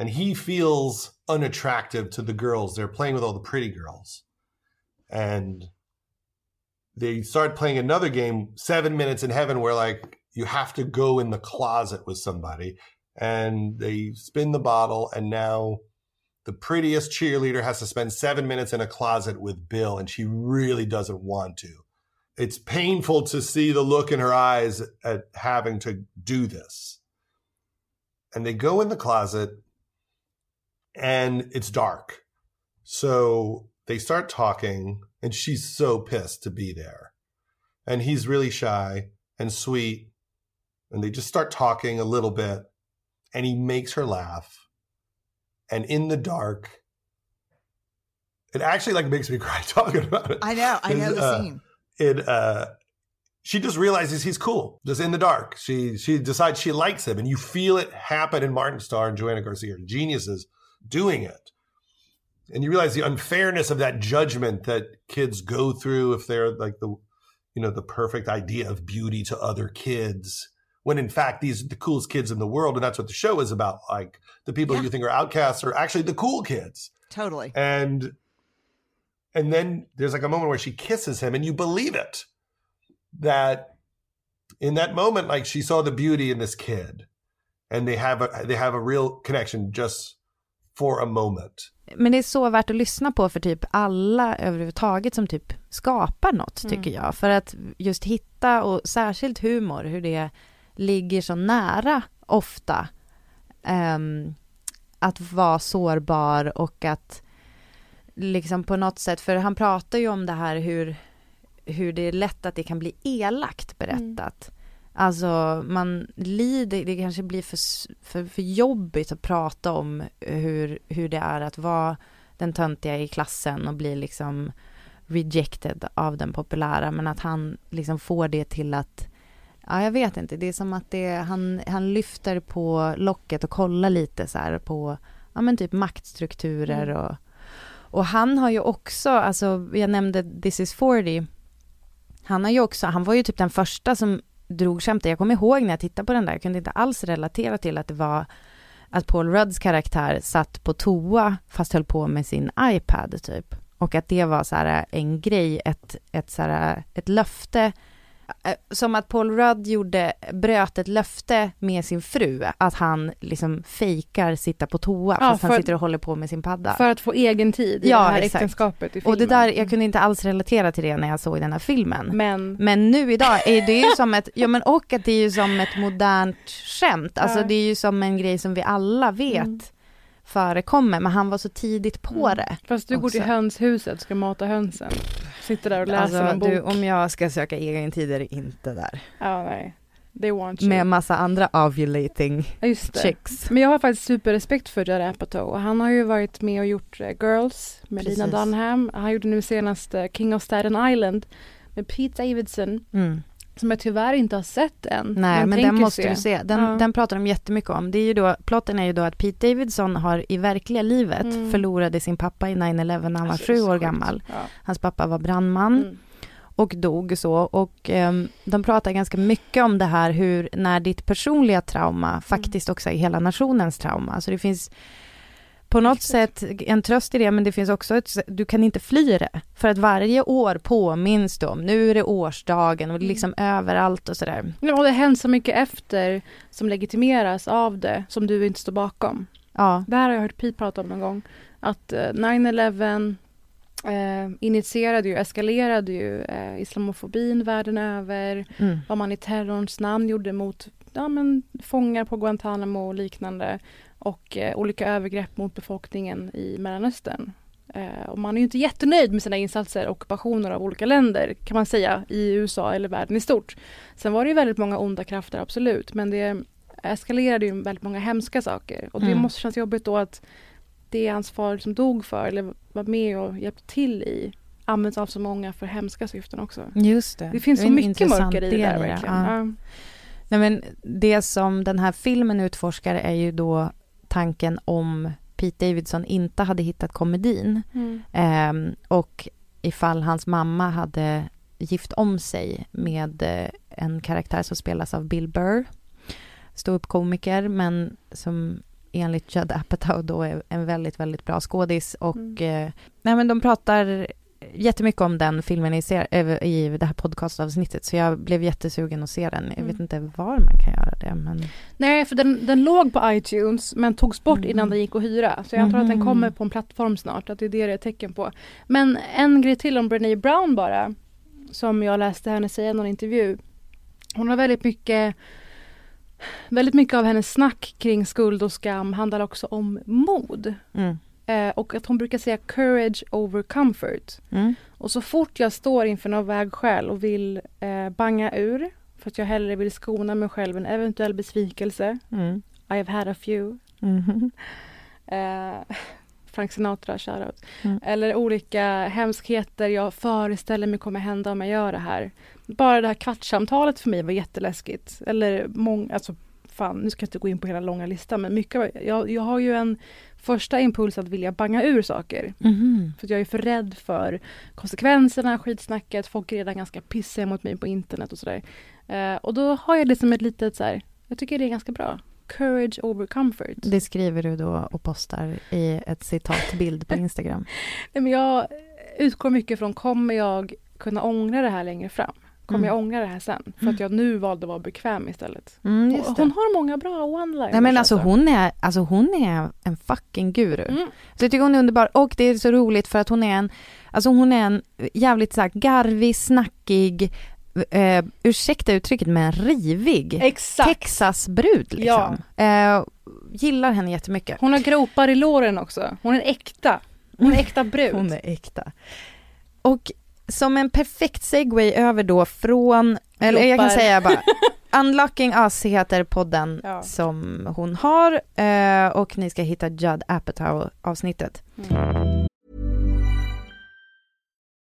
And he feels unattractive to the girls. They're playing with all the pretty girls. And they start playing another game, Seven Minutes in Heaven, where like you have to go in the closet with somebody. And they spin the bottle, and now the prettiest cheerleader has to spend seven minutes in a closet with Bill, and she really doesn't want to it's painful to see the look in her eyes at having to do this. And they go in the closet and it's dark. So they start talking and she's so pissed to be there. And he's really shy and sweet. And they just start talking a little bit and he makes her laugh. And in the dark, it actually like makes me [laughs] cry talking about it. I know, I know the Uh, scene. it uh she just realizes he's cool just in the dark she she decides she likes him and you feel it happen in martin starr and joanna garcia are geniuses doing it and you realize the unfairness of that judgment that kids go through if they're like the you know the perfect idea of beauty to other kids when in fact these are the coolest kids in the world and that's what the show is about like the people you think are outcasts are actually the cool kids Totally. and and then there's like a moment where she kisses him and you believe it that in that moment like she saw the beauty in this kid and they have a they have a real connection just for a moment Men det är så värt att lyssna på för typ alla överhuvudtaget som typ skapar något, Mm. tycker jag. För att just hitta, och särskilt humor, hur det ligger så nära ofta. ehm, att vara sårbar och att liksom på något sätt, för han pratar ju om det här hur, hur det är lätt att det kan bli elakt berättat. Alltså man lider, det kanske blir för, för, för jobbigt att prata om hur, hur det är att vara den töntiga i klassen och bli liksom rejected av den populära, men att han liksom får det till att Ja, jag vet inte. Det är som att det, han, han lyfter på locket och kollar lite så här på, ja men typ maktstrukturer Mm. och, och han har ju också, alltså jag nämnde This is 40, han har ju också, han var ju typ den första som drog skämtet. Jag kommer ihåg när jag tittade på den där, jag kunde inte alls relatera till att det var att Paul Rudds karaktär satt på toa fast höll på med sin iPad typ. Och att det var så här en grej, ett, ett, så här, ett löfte som att Paul Rudd gjorde, bröt ett löfte med sin fru, att han liksom fejkar sitta på toa Ja, fast han för- sitter och håller på med sin padda. För att få egen tid i Ja, det här exakt. äktenskapet i filmen. Och det där, jag kunde inte alls relatera till det när jag såg den här filmen. Men, Men nu idag är det ju som ett, ja men och att det är ju som ett modernt skämt, alltså Ja. det är ju som en grej som vi alla vet Mm. Förekommer, men han var så tidigt på Mm. det. fast du går till också. hönshuset, ska mata hönsen. Sitter där och läser Alltså, en bok. du, om jag ska söka egen tid är det inte där. Ja, nej. They want you. Med massa andra ovulating Ja, just det. chicks. Men jag har faktiskt superrespekt för Judd Apatow. och Han har ju varit med och gjort eh, Girls med Lina Precis. Dunham. Han gjorde nu senast King of Staten Island med Pete Davidson. Mm. Som jag tyvärr inte har sett än. Nej, men den tänker måste du se. Den, Ja. den pratar de jättemycket om. Det är ju då, plotten är ju då att Pete Davidson har i verkliga livet Mm. förlorade sin pappa i 9-11 när han var Alltså, sju år gammal. Ja. Hans pappa var brandman. Mm. och dog så. Och ehm, de pratar ganska mycket om det här hur när ditt personliga trauma Mm. faktiskt också är hela nationens trauma. Så det finns på något sätt en tröst i det, men det finns också ett, du kan inte fly det. För att varje år påminns du om, nu är det årsdagen och liksom överallt och sådär. Ja, och det har hänt så mycket efter som legitimeras av det som du inte står bakom. Ja, Det här har jag hört Pete prata om någon gång. Att eh, 9-11 eh, initierade ju, eskalerade ju eh, islamofobin världen över. mm. Vad man i terrorns namn gjorde mot ja, men, fångar på Guantanamo och liknande. Och eh, olika övergrepp mot befolkningen i Mellanöstern. Eh, och man är ju inte jättenöjd med sina insatser och ockupationer av olika länder kan man säga i USA eller världen i stort. Sen var det ju väldigt många onda krafter absolut men det eskalerade ju väldigt många hemska saker och det Mm. måste kännas jobbigt då att det hans far som dog för eller var med och hjälpte till i används av så många för hemska syften också. just det. Det finns är så mycket mörker i det där verkligen. Ja. Ja. Nej, men det som den här filmen utforskar är ju då tanken om Pete Davidson inte hade hittat komedin Mm. Ehm, och ifall hans mamma hade gift om sig med eh, en karaktär som spelas av Bill Burr, ståuppkomiker, men som enligt Judd Apatow då är en väldigt, väldigt bra skådis och Mm. eh, nej men de pratar jättemycket om den filmen i, ser- eh, i det här podcastavsnittet så jag blev jättesugen att se den. Jag Mm. vet inte var man kan göra det men Nej, för den, den låg på iTunes men togs bort Mhm. innan den gick att hyra. Så jag antar att den Mhm. kommer på en plattform snart, att det är det det är tecken på. Men en grej till om Brené Brown bara, som jag läste henne säga i någon intervju. Hon har väldigt mycket Väldigt mycket av hennes snack kring skuld och skam handlar också om mod. Mm. Eh, och att hon brukar säga courage over comfort. Mm. Och så fort jag står inför något vägskäl och vill eh, banga ur för att jag hellre vill skona mig själv en eventuell besvikelse. Mm. I've had a few. Mhm. [laughs] Eh, Frank Sinatra, shoutout. Mm. Eller olika hemskheter jag föreställer mig kommer hända om jag gör det här. Bara det här kvartssamtalet för mig var jätteläskigt. Eller många, alltså fan, nu ska jag inte gå in på hela långa listan men mycket, av- jag, jag har ju en första impuls att vilja banga ur saker. Mhm. För jag är för rädd för konsekvenserna, skitsnacket, folk är redan ganska pissiga mot mig på internet och sådär. Eh, och då har jag det som ett litet så här, jag tycker det är ganska bra. Courage over comfort. Det skriver du då och postar i ett citatbild på [laughs] Instagram. Nej, men jag utgår mycket från, kommer jag kunna ångra det här längre fram? Kommer Mm. jag ångra det här sen? För att jag nu valde att vara bekväm istället. Mm, hon har många bra one-liners. Nej men alltså hon är, alltså hon är en fucking guru. Mm. Så jag tycker hon är underbar och det är så roligt för att hon är en, alltså hon är en jävligt så här garvig, snackig, eh, ursäkta uttrycket men rivig Exakt. Texasbrud liksom. Eh, gillar henne jättemycket. Hon har gropar i låren också. Hon är äkta. Hon är äkta brud. [laughs] Hon är äkta. Och som en perfekt segway över då från, eller jag kan säga bara, [laughs] Unlocking Us heter podden Ja. som hon har eh, och ni ska hitta Judd Apatow avsnittet.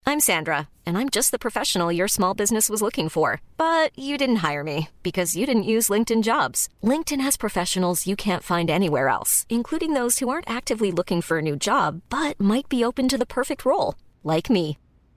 I'm Sandra, and I'm just the professional your small business was looking for. But you didn't hire me because you didn't use LinkedIn jobs. LinkedIn has professionals you can't find anywhere else, including those who aren't actively looking for a new job but might be open to the perfect role, like me.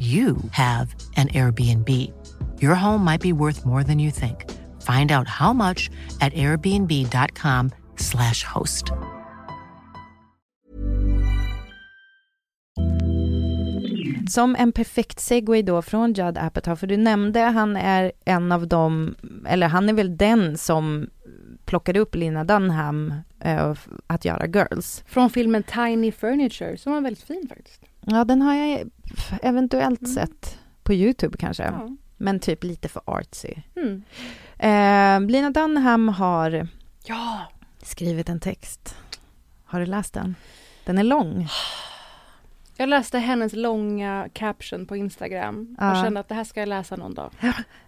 you have an Airbnb. Your home might be worth more than you think. Find out how much at airbnb.com/slash host. Som en perfekt segway då från Judd Apatow, för du nämnde han är en av dem, eller han är väl den som plockade upp Lina Dunham uh, att göra Girls. Från filmen Tiny Furniture, som var väldigt fin faktiskt. Ja, den har jag eventuellt mm. sett på Youtube kanske. Ja. Men typ lite för artsy. Mm. Eh, Lina Dunham har ja. skrivit en text. Har du läst den? Den är lång. Jag läste hennes långa caption på Instagram ja. och kände att det här ska jag läsa någon dag.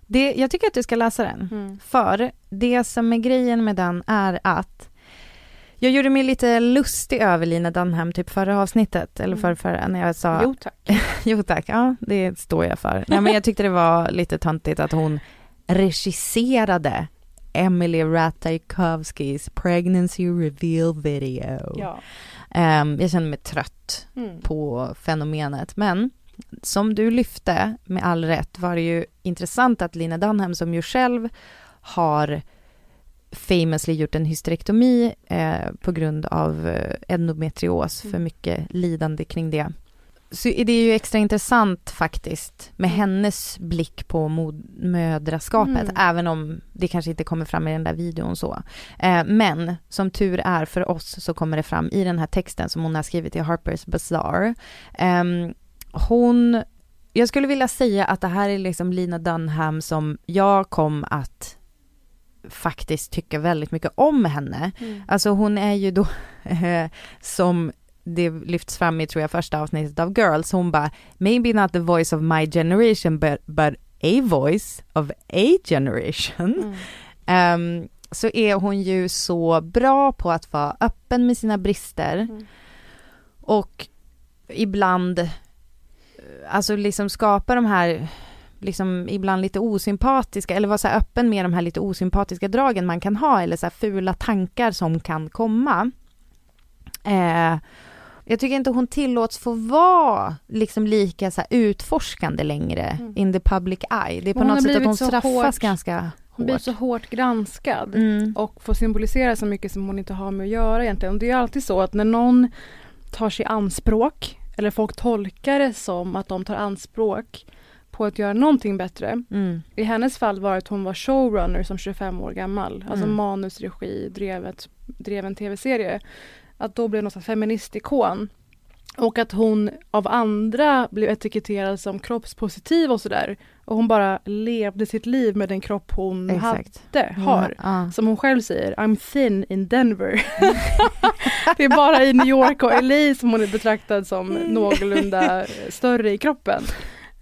Det, jag tycker att du ska läsa den. Mm. För det som är grejen med den är att jag gjorde mig lite lustig över Lina Dunham typ förra avsnittet, eller för, för när jag sa... Jo tack. [laughs] jo tack, ja det står jag för. Nej men jag tyckte det var lite töntigt att hon regisserade Emily Ratajkowskis pregnancy reveal video. Ja. Um, jag kände mig trött mm. på fenomenet, men som du lyfte med all rätt var det ju intressant att Lina Dunham som ju själv har famously gjort en hysterektomi eh, på grund av eh, endometrios, mm. för mycket lidande kring det. Så det är ju extra intressant faktiskt med hennes blick på mödraskapet, mm. även om det kanske inte kommer fram i den där videon så. Eh, men som tur är för oss så kommer det fram i den här texten som hon har skrivit i Harper's Bazaar. Eh, hon, jag skulle vilja säga att det här är liksom Lina Dunham som jag kom att faktiskt tycka väldigt mycket om henne. Mm. Alltså hon är ju då [laughs] som det lyfts fram i tror jag första avsnittet av Girls, hon bara maybe not the voice of my generation but, but a voice of a generation. Mm. Um, så är hon ju så bra på att vara öppen med sina brister mm. och ibland alltså liksom skapa de här liksom ibland lite osympatiska, eller vara så öppen med de här lite osympatiska dragen man kan ha, eller så fula tankar som kan komma. Eh, jag tycker inte hon tillåts få vara liksom lika så utforskande längre mm. in the public eye. Det är på hon något sätt att hon straffas hårt, ganska hårt. Hon blir så hårt granskad mm. och får symbolisera så mycket som hon inte har med att göra egentligen. Och det är alltid så att när någon tar sig anspråk, eller folk tolkar det som att de tar anspråk på att göra någonting bättre. Mm. I hennes fall var det att hon var showrunner som 25 år gammal. Alltså mm. Alltså manusregi, drev, ett, drev en tv-serie. Att då blev en feministikon. Och att hon av andra blev etiketterad som kroppspositiv och sådär. Och hon bara levde sitt liv med den kropp hon Exakt. hade, har. Ja, Som hon själv säger, I'm thin in Denver. [laughs] det är bara i New York och LA som hon är betraktad som någorlunda större i kroppen.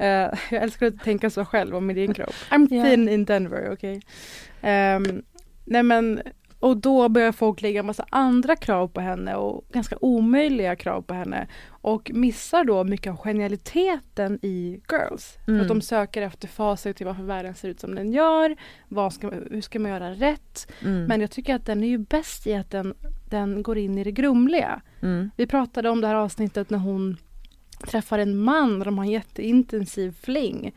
Uh, jag älskar att tänka så själv om min egen kropp. I'm thin yeah. in Denver, okej. Okay? Um, ehm, nej men, och då börjar folk lägga massa andra krav på henne och ganska omöjliga krav på henne. Och missar då mycket av genialiteten i Girls. Mm. För att de söker efter facit till varför världen ser ut som den gör. Vad ska, hur ska man göra rätt? Mm. Men jag tycker att den är ju bäst i att den, den går in i det grumliga. Mm. Vi pratade om det här avsnittet när hon träffar en man och de har en jätteintensiv fling.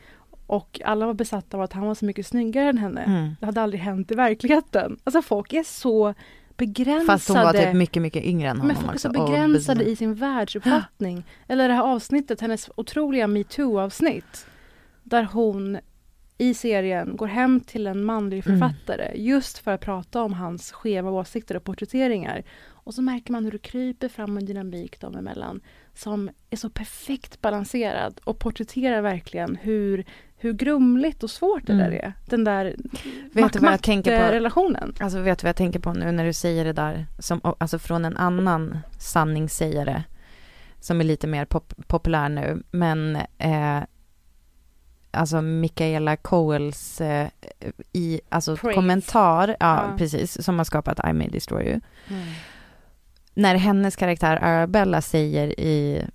Och alla var besatta av att han var så mycket snyggare än henne. Mm. Det hade aldrig hänt i verkligheten. Alltså folk är så begränsade. Fast hon var typ mycket, mycket yngre än honom Men folk är så begränsade i sin världsuppfattning. Eller det här avsnittet, hennes otroliga metoo-avsnitt. Där hon i serien går hem till en manlig mm. författare mm. just för att prata om hans skeva åsikter och porträtteringar. Och så märker man hur det kryper fram en dynamik dem emellan som är så perfekt balanserad och porträtterar verkligen hur, hur grumligt och svårt det mm. där är. Den där vet du vad jag tänker på? relationen. Alltså vet du vad jag tänker på nu när du säger det där, som, alltså från en annan sanningssägare som är lite mer pop populär nu, men eh, alltså Michaela Coels eh, i, alltså Praise. kommentar, ja, Ja. precis, som har skapat I May Destroy You. Mm. När hennes karaktär Arabella säger i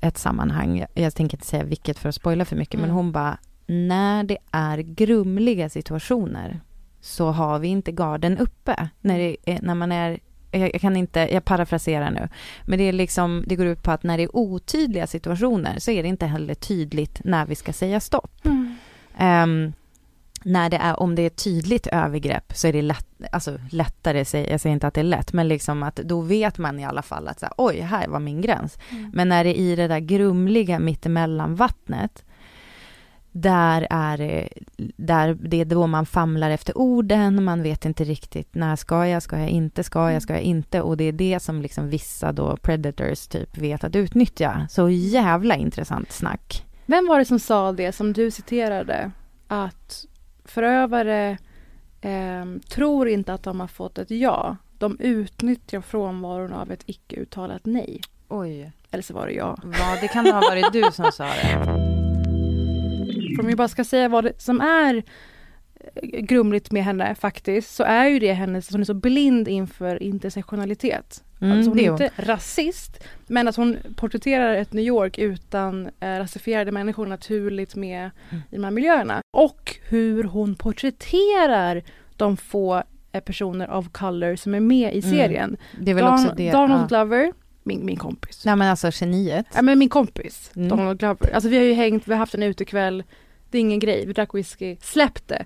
ett sammanhang, jag, tänker inte säga vilket för att spoila för mycket, men Mm. hon bara, när det är grumliga situationer så har vi inte garden uppe. När, är, när man är, jag, jag kan inte, jag parafraserar nu, men det är liksom, det går ut på att när det är otydliga situationer så är det inte heller tydligt när vi ska säga stopp. Mm. Ehm, när det är, om det är ett tydligt övergrepp så är det lätt, alltså lättare, jag säger inte att det är lätt, men liksom att då vet man i alla fall att så här, oj, här var min gräns. Mm. Men när det är i det där grumliga mittemellan vattnet, där är där det är då man famlar efter orden, man vet inte riktigt när ska jag, ska jag inte, ska jag, ska jag inte och det är det som liksom vissa då predators typ vet att utnyttja. Så jävla intressant snack. Vem var det som sa det som du citerade? Att förövare ehm, tror inte att de har fått ett ja. De utnyttjar frånvaron av ett icke uttalat nej. Oj. Eller så var det jag. Ja, det kan ha varit du som sa det. För om vi bara ska säga vad det som är eh, grumligt med henne faktiskt, så är ju det hennes, hon är så blind inför intersektionalitet. Mm, alltså hon är är hon. inte rasist, men att hon porträtterar ett New York utan eh, rasifierade människor naturligt med Mm. i de här miljöerna. Och hur hon porträtterar de få eh, personer of color som är med i Mm. serien. Det är väl Don- också det, Donald ja. Glover, min, min kompis. Nej men alltså geniet. Ja men min kompis, Mm. Donald Glover. Alltså vi har ju hängt, vi har haft en utekväll. Det är ingen grej, vi drack whisky, släppte.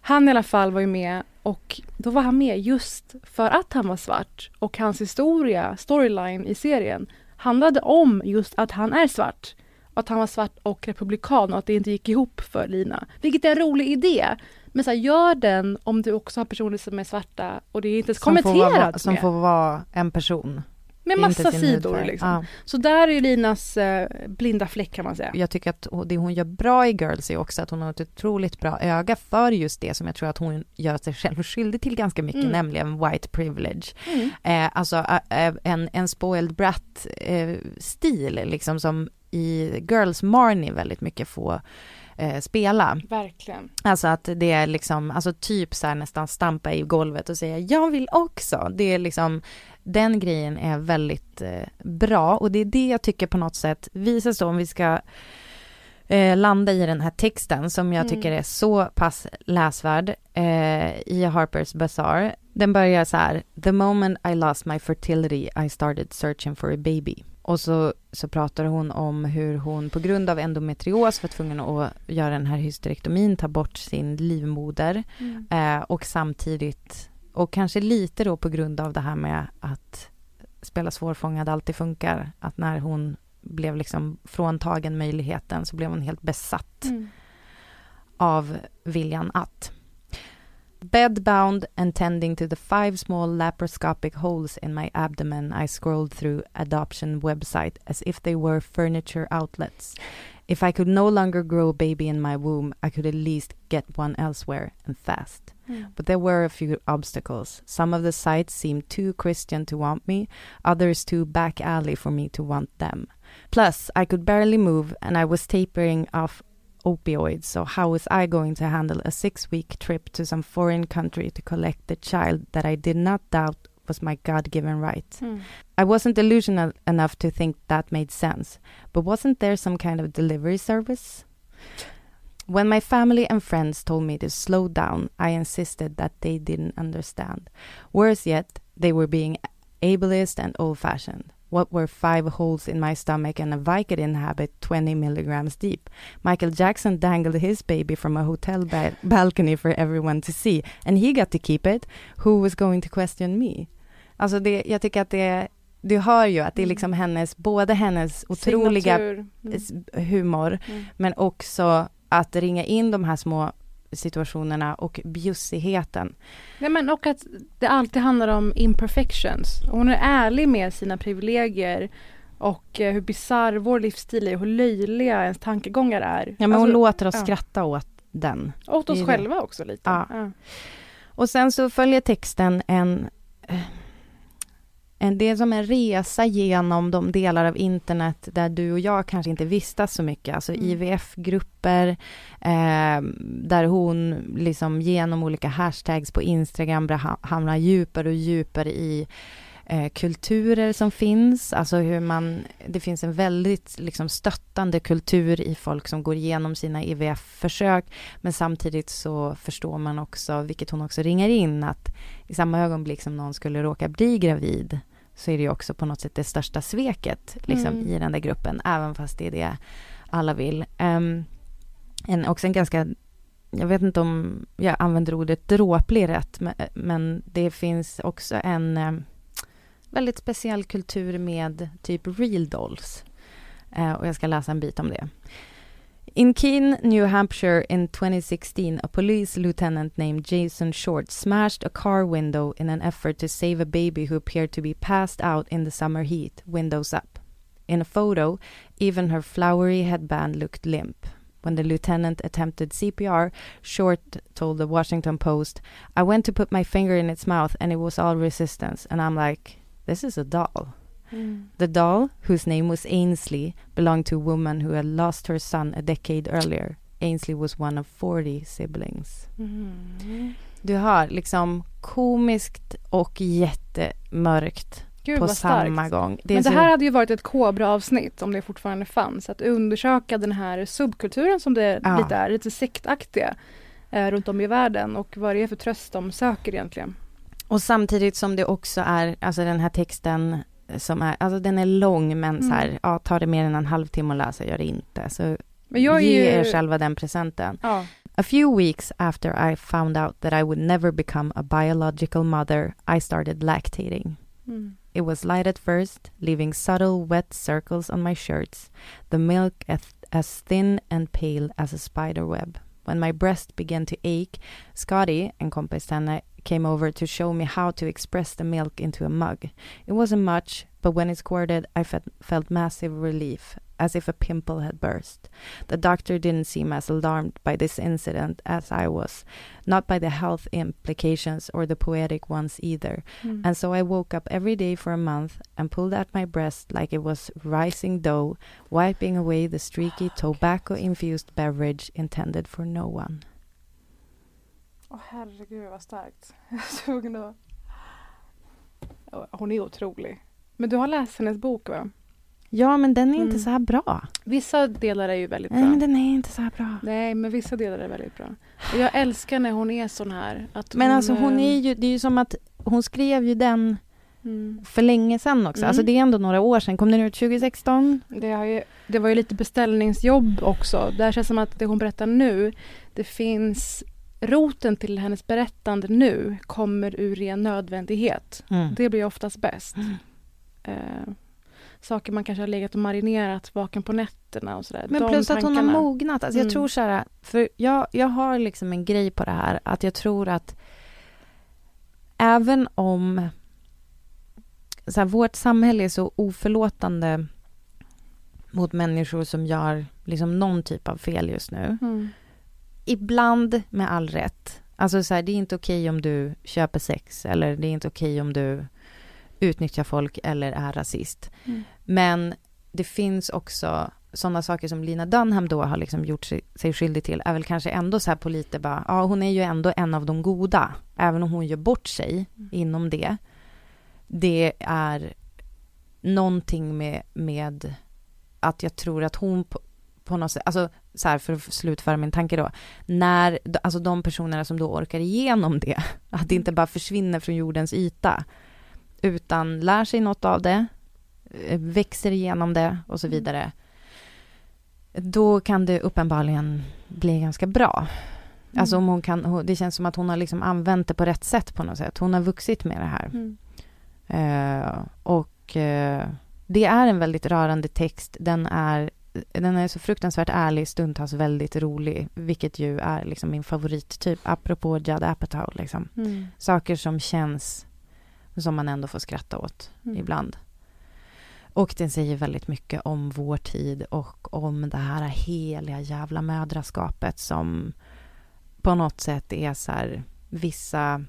Han i alla fall var ju med och då var han med just för att han var svart. Och hans historia, storyline i serien handlade om just att han är svart. Att han var svart och republikan och att det inte gick ihop för Lina. Vilket är en rolig idé. Men så här, gör den om du också har personer som är svarta och det är inte ens Som får, kommenterat vara, som med. får vara en person. Med massa sidor liksom. Ja. Så där är ju Linas eh, blinda fläck kan man säga. Jag tycker att det hon gör bra i Girls är också att hon har ett otroligt bra öga för just det som jag tror att hon gör sig själv skyldig till ganska mycket, Mm. nämligen white privilege. Mm. Eh, alltså eh, en, en spoiled brat eh, stil liksom som i Girls Marnie väldigt mycket får eh, spela. Verkligen. Alltså att det är liksom, alltså typ så här nästan stampa i golvet och säga jag vill också. Det är liksom, den grejen är väldigt eh, bra och det är det jag tycker på något sätt visar så om vi ska eh, landa i den här texten som jag Mm. tycker är så pass läsvärd eh, i Harper's Bazaar. Den börjar så här, the moment I lost my fertility I started searching for a baby. Och så, så pratar hon om hur hon på grund av endometrios var tvungen att göra den här hysterektomin, ta bort sin livmoder Mm. eh, och samtidigt, och kanske lite då på grund av det här med att spela svårfångad alltid funkar, att när hon blev liksom fråntagen möjligheten så blev hon helt besatt Mm. av viljan att. Bedbound and tending to the five small laparoscopic holes in my abdomen, I scrolled through adoption website as if they were furniture outlets. If I could no longer grow a baby in my womb, I could at least get one elsewhere and fast. Mm. But there were a few obstacles. Some of the sites seemed too Christian to want me, others too back alley for me to want them. Plus, I could barely move and I was tapering off opioids, so how was I going to handle a six week trip to some foreign country to collect the child that I did not doubt was my God given right? Mm. I wasn't delusional enough to think that made sense, but wasn't there some kind of delivery service? When my family and friends told me to slow down, I insisted that they didn't understand. Worse yet, they were being ableist and old fashioned. What were five holes in my stomach and a Vicodin habit 20 milligrams deep? Michael Jackson dangled his baby from a hotel ba- balcony for everyone to see, and he got to keep it. Who was going to question me? Alltså det, jag tycker att det, du hör ju att det är liksom hennes, både hennes otroliga Signatur. Mm. s- humor, Mm. men också att ringa in de här små situationerna och bjussigheten. Nej, men och att det alltid handlar om imperfections. Hon är ärlig med sina privilegier och eh, hur bisarr vår livsstil är, hur löjliga ens tankegångar är. Ja, men hon Alltså, låter oss ja. skratta åt den. Åt oss det. själva också lite. Ja. Och sen så följer texten en... en, det är som en resa genom de delar av internet där du och jag kanske inte vistas så mycket, alltså Mm. IVF-grupper, eh, där hon liksom genom olika hashtags på Instagram hamnar djupare och djupare i eh, kulturer som finns, alltså hur man, det finns en väldigt liksom stöttande kultur i folk som går igenom sina IVF-försök, men samtidigt så förstår man också, vilket hon också ringar in, att i samma ögonblick som någon skulle råka bli gravid, så är det ju också på något sätt det största sveket liksom, Mm. i den där gruppen, även fast det är det alla vill. Um, en, också en ganska, jag vet inte om jag använder ordet dråplig rätt, men, det finns också en em, väldigt speciell kultur med typ real dolls. Eh, och jag ska läsa en bit om det. In Keene, New Hampshire in 2016, a police lieutenant named Jason Short smashed a car window in an effort to save a baby who appeared to be passed out in the summer heat, windows up. In a photo, even her flowery headband looked limp. When the lieutenant attempted CPR, Short told the Washington Post, I went to put my finger in its mouth and it was all resistance. And I'm like, this is a doll. Mm. The doll, whose name was Ainsley, belonged to a woman who had lost her son a decade earlier. Ainsley was one of 40 siblings. Mm. Du har liksom komiskt och jättemörkt Gud, på samma gång. Men det här hade ju varit ett Kobra-avsnitt om det fortfarande fanns. Att undersöka den här subkulturen som det Ja. lite är, lite sektaktiga eh, runt om i världen och vad det är för tröst de söker egentligen. Och samtidigt som det också är, alltså den här texten som är, alltså den är lång men så här, Mm. ja, tar det mer än en halvtimme att läsa, gör det inte. Så Men jag ge ju- er själva den presenten. Ja. A few weeks after I found out that I would never become a biological mother, I started lactating. Mm. It was light at first, leaving subtle wet circles on my shirts, the milk as, as thin and pale as a spider web. When my breast began to ache, Scotty, en kompis till henne, came over to show me how to express the milk into a mug. It wasn't much, but when it squirted, I felt, felt massive relief, as if a pimple had burst. The doctor didn't seem as alarmed by this incident as I was, not by the health implications or the poetic ones either. Mm. And so I woke up every day for a month and pulled at my breast like it was rising dough, wiping away the streaky tobacco infused beverage intended for no one. Åh herregud vad starkt. [laughs] Jag att... Ja, Hon är otrolig. Men du har läst hennes bok va? Ja, men den är inte Mm. så här bra. Vissa delar är ju väldigt bra. Nej, men den är inte så här bra. Nej, men vissa delar är väldigt bra. Och jag älskar när hon är sån här. Att Men alltså hon eh, är ju, det är ju som att hon skrev ju den Mm. för länge sedan också. Mm. Alltså det är ändå några år sedan. Kom den ut 2016? Det, har ju, det var ju lite beställningsjobb också. Där känns det som att det hon berättar nu, det finns roten till hennes berättande nu kommer ur ren nödvändighet. Mm. Det blir oftast bäst. Eh, saker man kanske har legat och marinerat vaken på nätterna och sådär. Men De plus att hon har tankarna. mognat. Alltså Mm. Jag tror så här, för jag, jag har liksom en grej på det här, att jag tror att även om så här, vårt samhälle är så oförlåtande mot människor som gör liksom någon typ av fel just nu. Mm. Ibland med all rätt. Alltså så här, det är inte okej om du köper sex eller det är inte okej om du utnyttjar folk eller är rasist. Mm. Men det finns också sådana saker som Lina Dunham då har liksom gjort sig, sig skyldig till är väl kanske ändå så här på lite bara, ja hon är ju ändå en av de goda, även om hon gör bort sig inom det. Det är någonting med, med att jag tror att hon på, på något sätt, alltså så här för att slutföra min tanke då, när, alltså de personerna som då orkar igenom det, [laughs] att det inte bara försvinner från jordens yta, utan lär sig något av det, eh, växer igenom det och så vidare, då kan det uppenbarligen bli ganska bra. Alltså om hon kan, det känns som att hon har liksom använt det på rätt sätt på något sätt. Hon har vuxit med det här. Mm. Eh, och eh, det är en väldigt rörande text. Den är, den är så fruktansvärt ärlig, stundtals väldigt rolig, vilket ju är liksom min favorittyp, apropå Judd Apatow. Liksom. Mm. Saker som känns som man ändå får skratta åt Mm. ibland. Och den säger väldigt mycket om vår tid och om det här heliga jävla mödraskapet som på något sätt är så här, vissa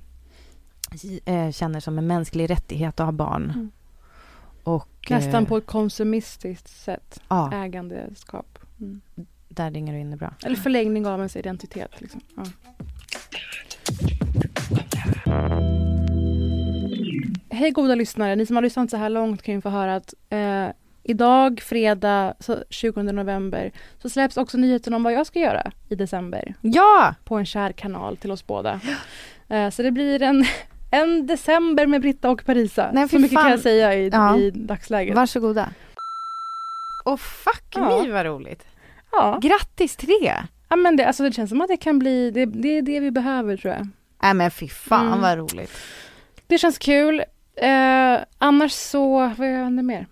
eh, känner som en mänsklig rättighet att ha barn. Mm. Och... Nästan eh, på ett konsumistiskt sätt. Ja. Ägandeskap. Mm. Där ringer du in det bra. Eller förlängning av ens identitet. Liksom. Ja. Hej goda lyssnare, ni som har lyssnat så här långt kan ju få höra att eh, idag, fredag så 20 november, så släpps också nyheten om vad jag ska göra i december. Ja! På en kär kanal till oss båda. Eh, så det blir en, en december med Britta och Parisa. Nej, så mycket fan. kan jag säga i, Ja. i dagsläget. Varsågoda. Åh fuck Ja. me vad roligt. Ja. Grattis till det. Ja men det, alltså det känns som att det kan bli, det, det är det vi behöver tror jag. Nej men fy fan Mm. vad roligt. Det känns kul. Eh, annars så, vad gör jag mer?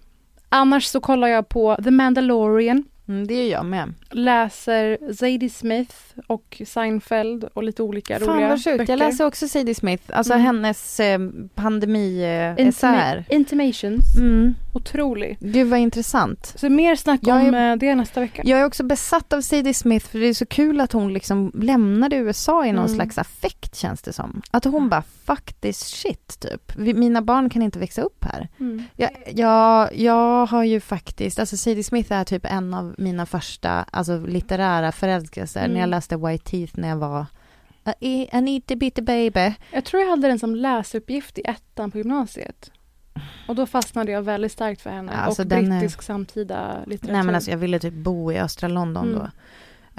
Annars så kollar jag på The Mandalorian. Mm, det är jag med. Läser Zadie Smith och Seinfeld och lite olika Fan roliga vad sjukt. böcker. Jag läser också Sadie Smith, alltså Mm. hennes eh, pandemi eh, Intima-. Intimations. Mm. Otrolig. Gud vad intressant. Så mer snack Jag om är- eh, det nästa vecka. Jag är också besatt av Sadie Smith för det är så kul att hon liksom lämnade USA i någon Mm. slags affekt känns det som. Att hon bara fuck this shit typ. Mina barn kan inte växa upp här. Mm. Jag, jag, jag har ju faktiskt, alltså Sadie Smith är typ en av mina första alltså, litterära förälskelser Mm. när jag läste White Teeth när jag var a, a need baby. Jag tror jag hade den som läsuppgift i ettan på gymnasiet. Och då fastnade jag väldigt starkt för henne. Alltså och är- brittisk samtida litteratur. Nej men alltså jag ville typ bo i östra London Mm. då.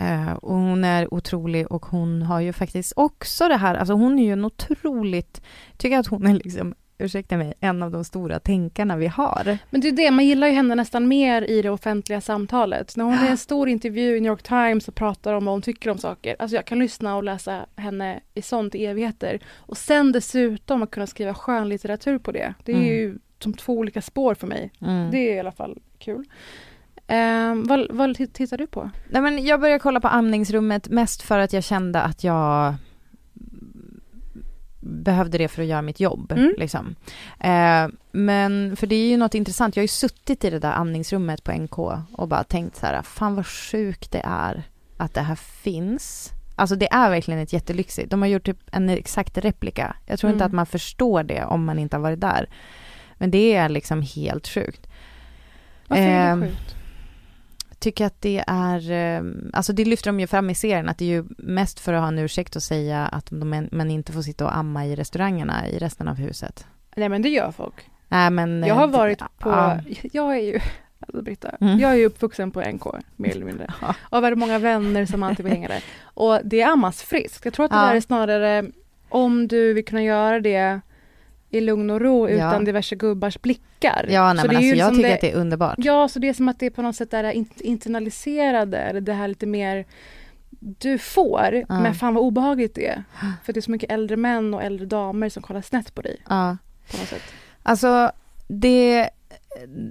Eh, och hon är otrolig och hon har ju faktiskt också det här, alltså hon är ju en otroligt, tycker att hon är liksom, ursäkta mig, en av de stora tänkarna vi har. Men det är det, man gillar ju henne nästan mer i det offentliga samtalet. När hon är i en stor intervju i New York Times och pratar om vad hon tycker om saker. Alltså jag kan lyssna och läsa henne i sånt i evigheter. Och sen dessutom att kunna skriva skönlitteratur på det. Det är Mm. ju som två olika spår för mig. Mm. Det är i alla fall kul. Ehm, vad, vad tittar du på? Nej men jag började kolla på amningsrummet mest för att jag kände att jag behövde det för att göra mitt jobb. Mm. Liksom. Eh, men för det är ju något intressant, jag har ju suttit i det där amningsrummet på NK och bara tänkt så här, fan vad sjukt det är att det här finns. Alltså det är verkligen ett jättelyxigt. De har gjort typ en exakt replika. Jag tror inte Mm. att man förstår det om man inte har varit där. Men det är liksom helt sjukt. Varför är det sjukt? Tycker att det är, eh, alltså det lyfter de ju fram i serien, att det är ju mest för att ha en ursäkt att säga att de, man inte får sitta och amma i restaurangerna i resten av huset. Nej men det gör folk. Nej men... Jag har eh, varit på, ja. jag är ju, alltså Britta, Mm. jag är ju uppvuxen på NK mer eller mindre. [laughs] Och har många vänner som alltid vill hänga där. Och det ammas friskt. Jag tror att det Ja. där är snarare om du vill kunna göra det i lugn och ro utan Ja. diverse gubbars blickar. Ja, nej, Så men det är alltså, jag som tycker att det är underbart. Ja, så det är som att det är på något sätt det in- internaliserade, eller det här lite mer du får, Ja. men fan vad obehagligt det är. För det är så mycket äldre män och äldre damer som kollar snett på dig. Ja. På något sätt. Alltså, det,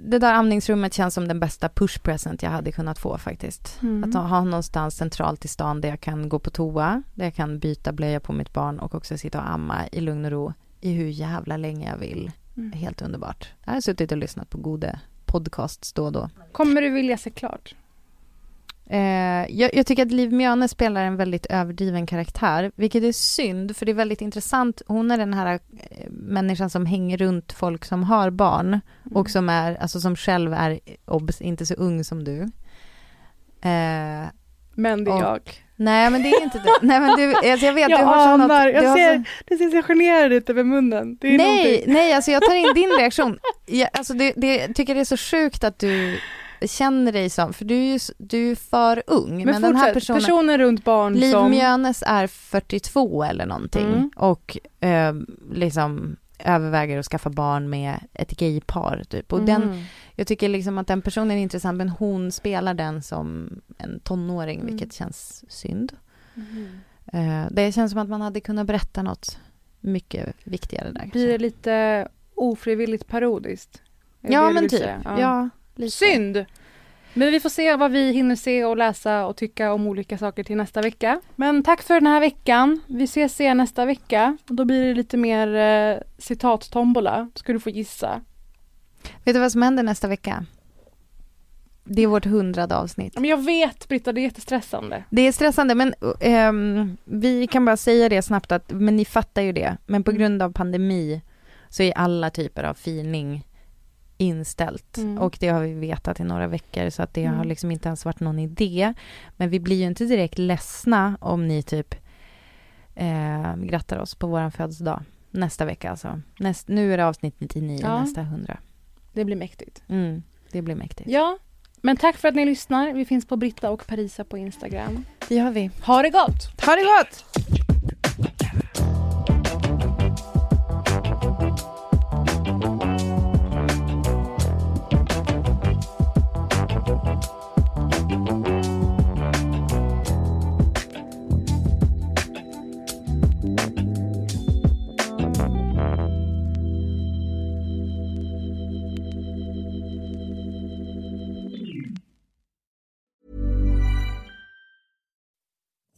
det där amningsrummet känns som den bästa push present jag hade kunnat få faktiskt. Mm. Att ha någonstans centralt i stan där jag kan gå på toa, där jag kan byta blöja på mitt barn och också sitta och amma i lugn och ro i hur jävla länge jag vill. Mm. Helt underbart. Jag har suttit och lyssnat på goda podcasts då och då. Kommer du vilja se klart? Eh, jag, jag tycker att Liv Mjöne spelar en väldigt överdriven karaktär, vilket är synd, för det är väldigt intressant. Hon är den här eh, människan som hänger runt folk som har barn och som är, alltså som själv är, obs, inte så ung som du. Eh, Men det är och- jag. Nej, men det är inte det. Nej, men du, alltså jag vet, jag du har så anar, något, jag du ser, så, det ser jag generar lite över munnen. Nej, någonting. nej, [laughs] alltså jag tar in din reaktion. Jag, alltså det, det, jag tycker det är så sjukt att du känner dig som, för du är ju du är för ung. Men, Men, fortsätt, den här personen, personer runt barn Liv som... Mjönes är 42 eller någonting Mm. och eh, liksom överväger att skaffa barn med ett gaypar typ. Och den, Mm. Jag tycker liksom att den personen är intressant men hon spelar den som en tonåring Mm. vilket känns synd. Eh, det känns som att man hade kunnat berätta något mycket viktigare där. Blir det lite ofrivilligt parodiskt? Ja men typ. säga? Ja. lite. Synd! Men vi får se vad vi hinner se och läsa och tycka om olika saker till nästa vecka. Men tack för den här veckan. Vi ses igen nästa vecka. Och då blir det lite mer eh, citat-tombola. Ska du få gissa. Vet du vad som händer nästa vecka? Det är vårt hundrade avsnitt. Men jag vet Britta, det är jättestressande. Det är stressande men ehm, vi kan bara säga det snabbt att, men ni fattar ju det. Men på Mm. grund av pandemi så är alla typer av filning inställt. Mm. Och det har vi vetat i några veckor så att det Mm. har liksom inte ens varit någon idé. Men vi blir ju inte direkt ledsna om ni typ eh, grattar oss på vår födelsedag. Nästa vecka alltså. Näst, nu är det avsnitt 99, Ja. nästa 100. Det blir mäktigt. Mm, det blir mäktigt. Ja, men tack för att ni lyssnar. Vi finns på Britta och Parisa på Instagram. Det gör vi. Ha det gott! Ha det gott!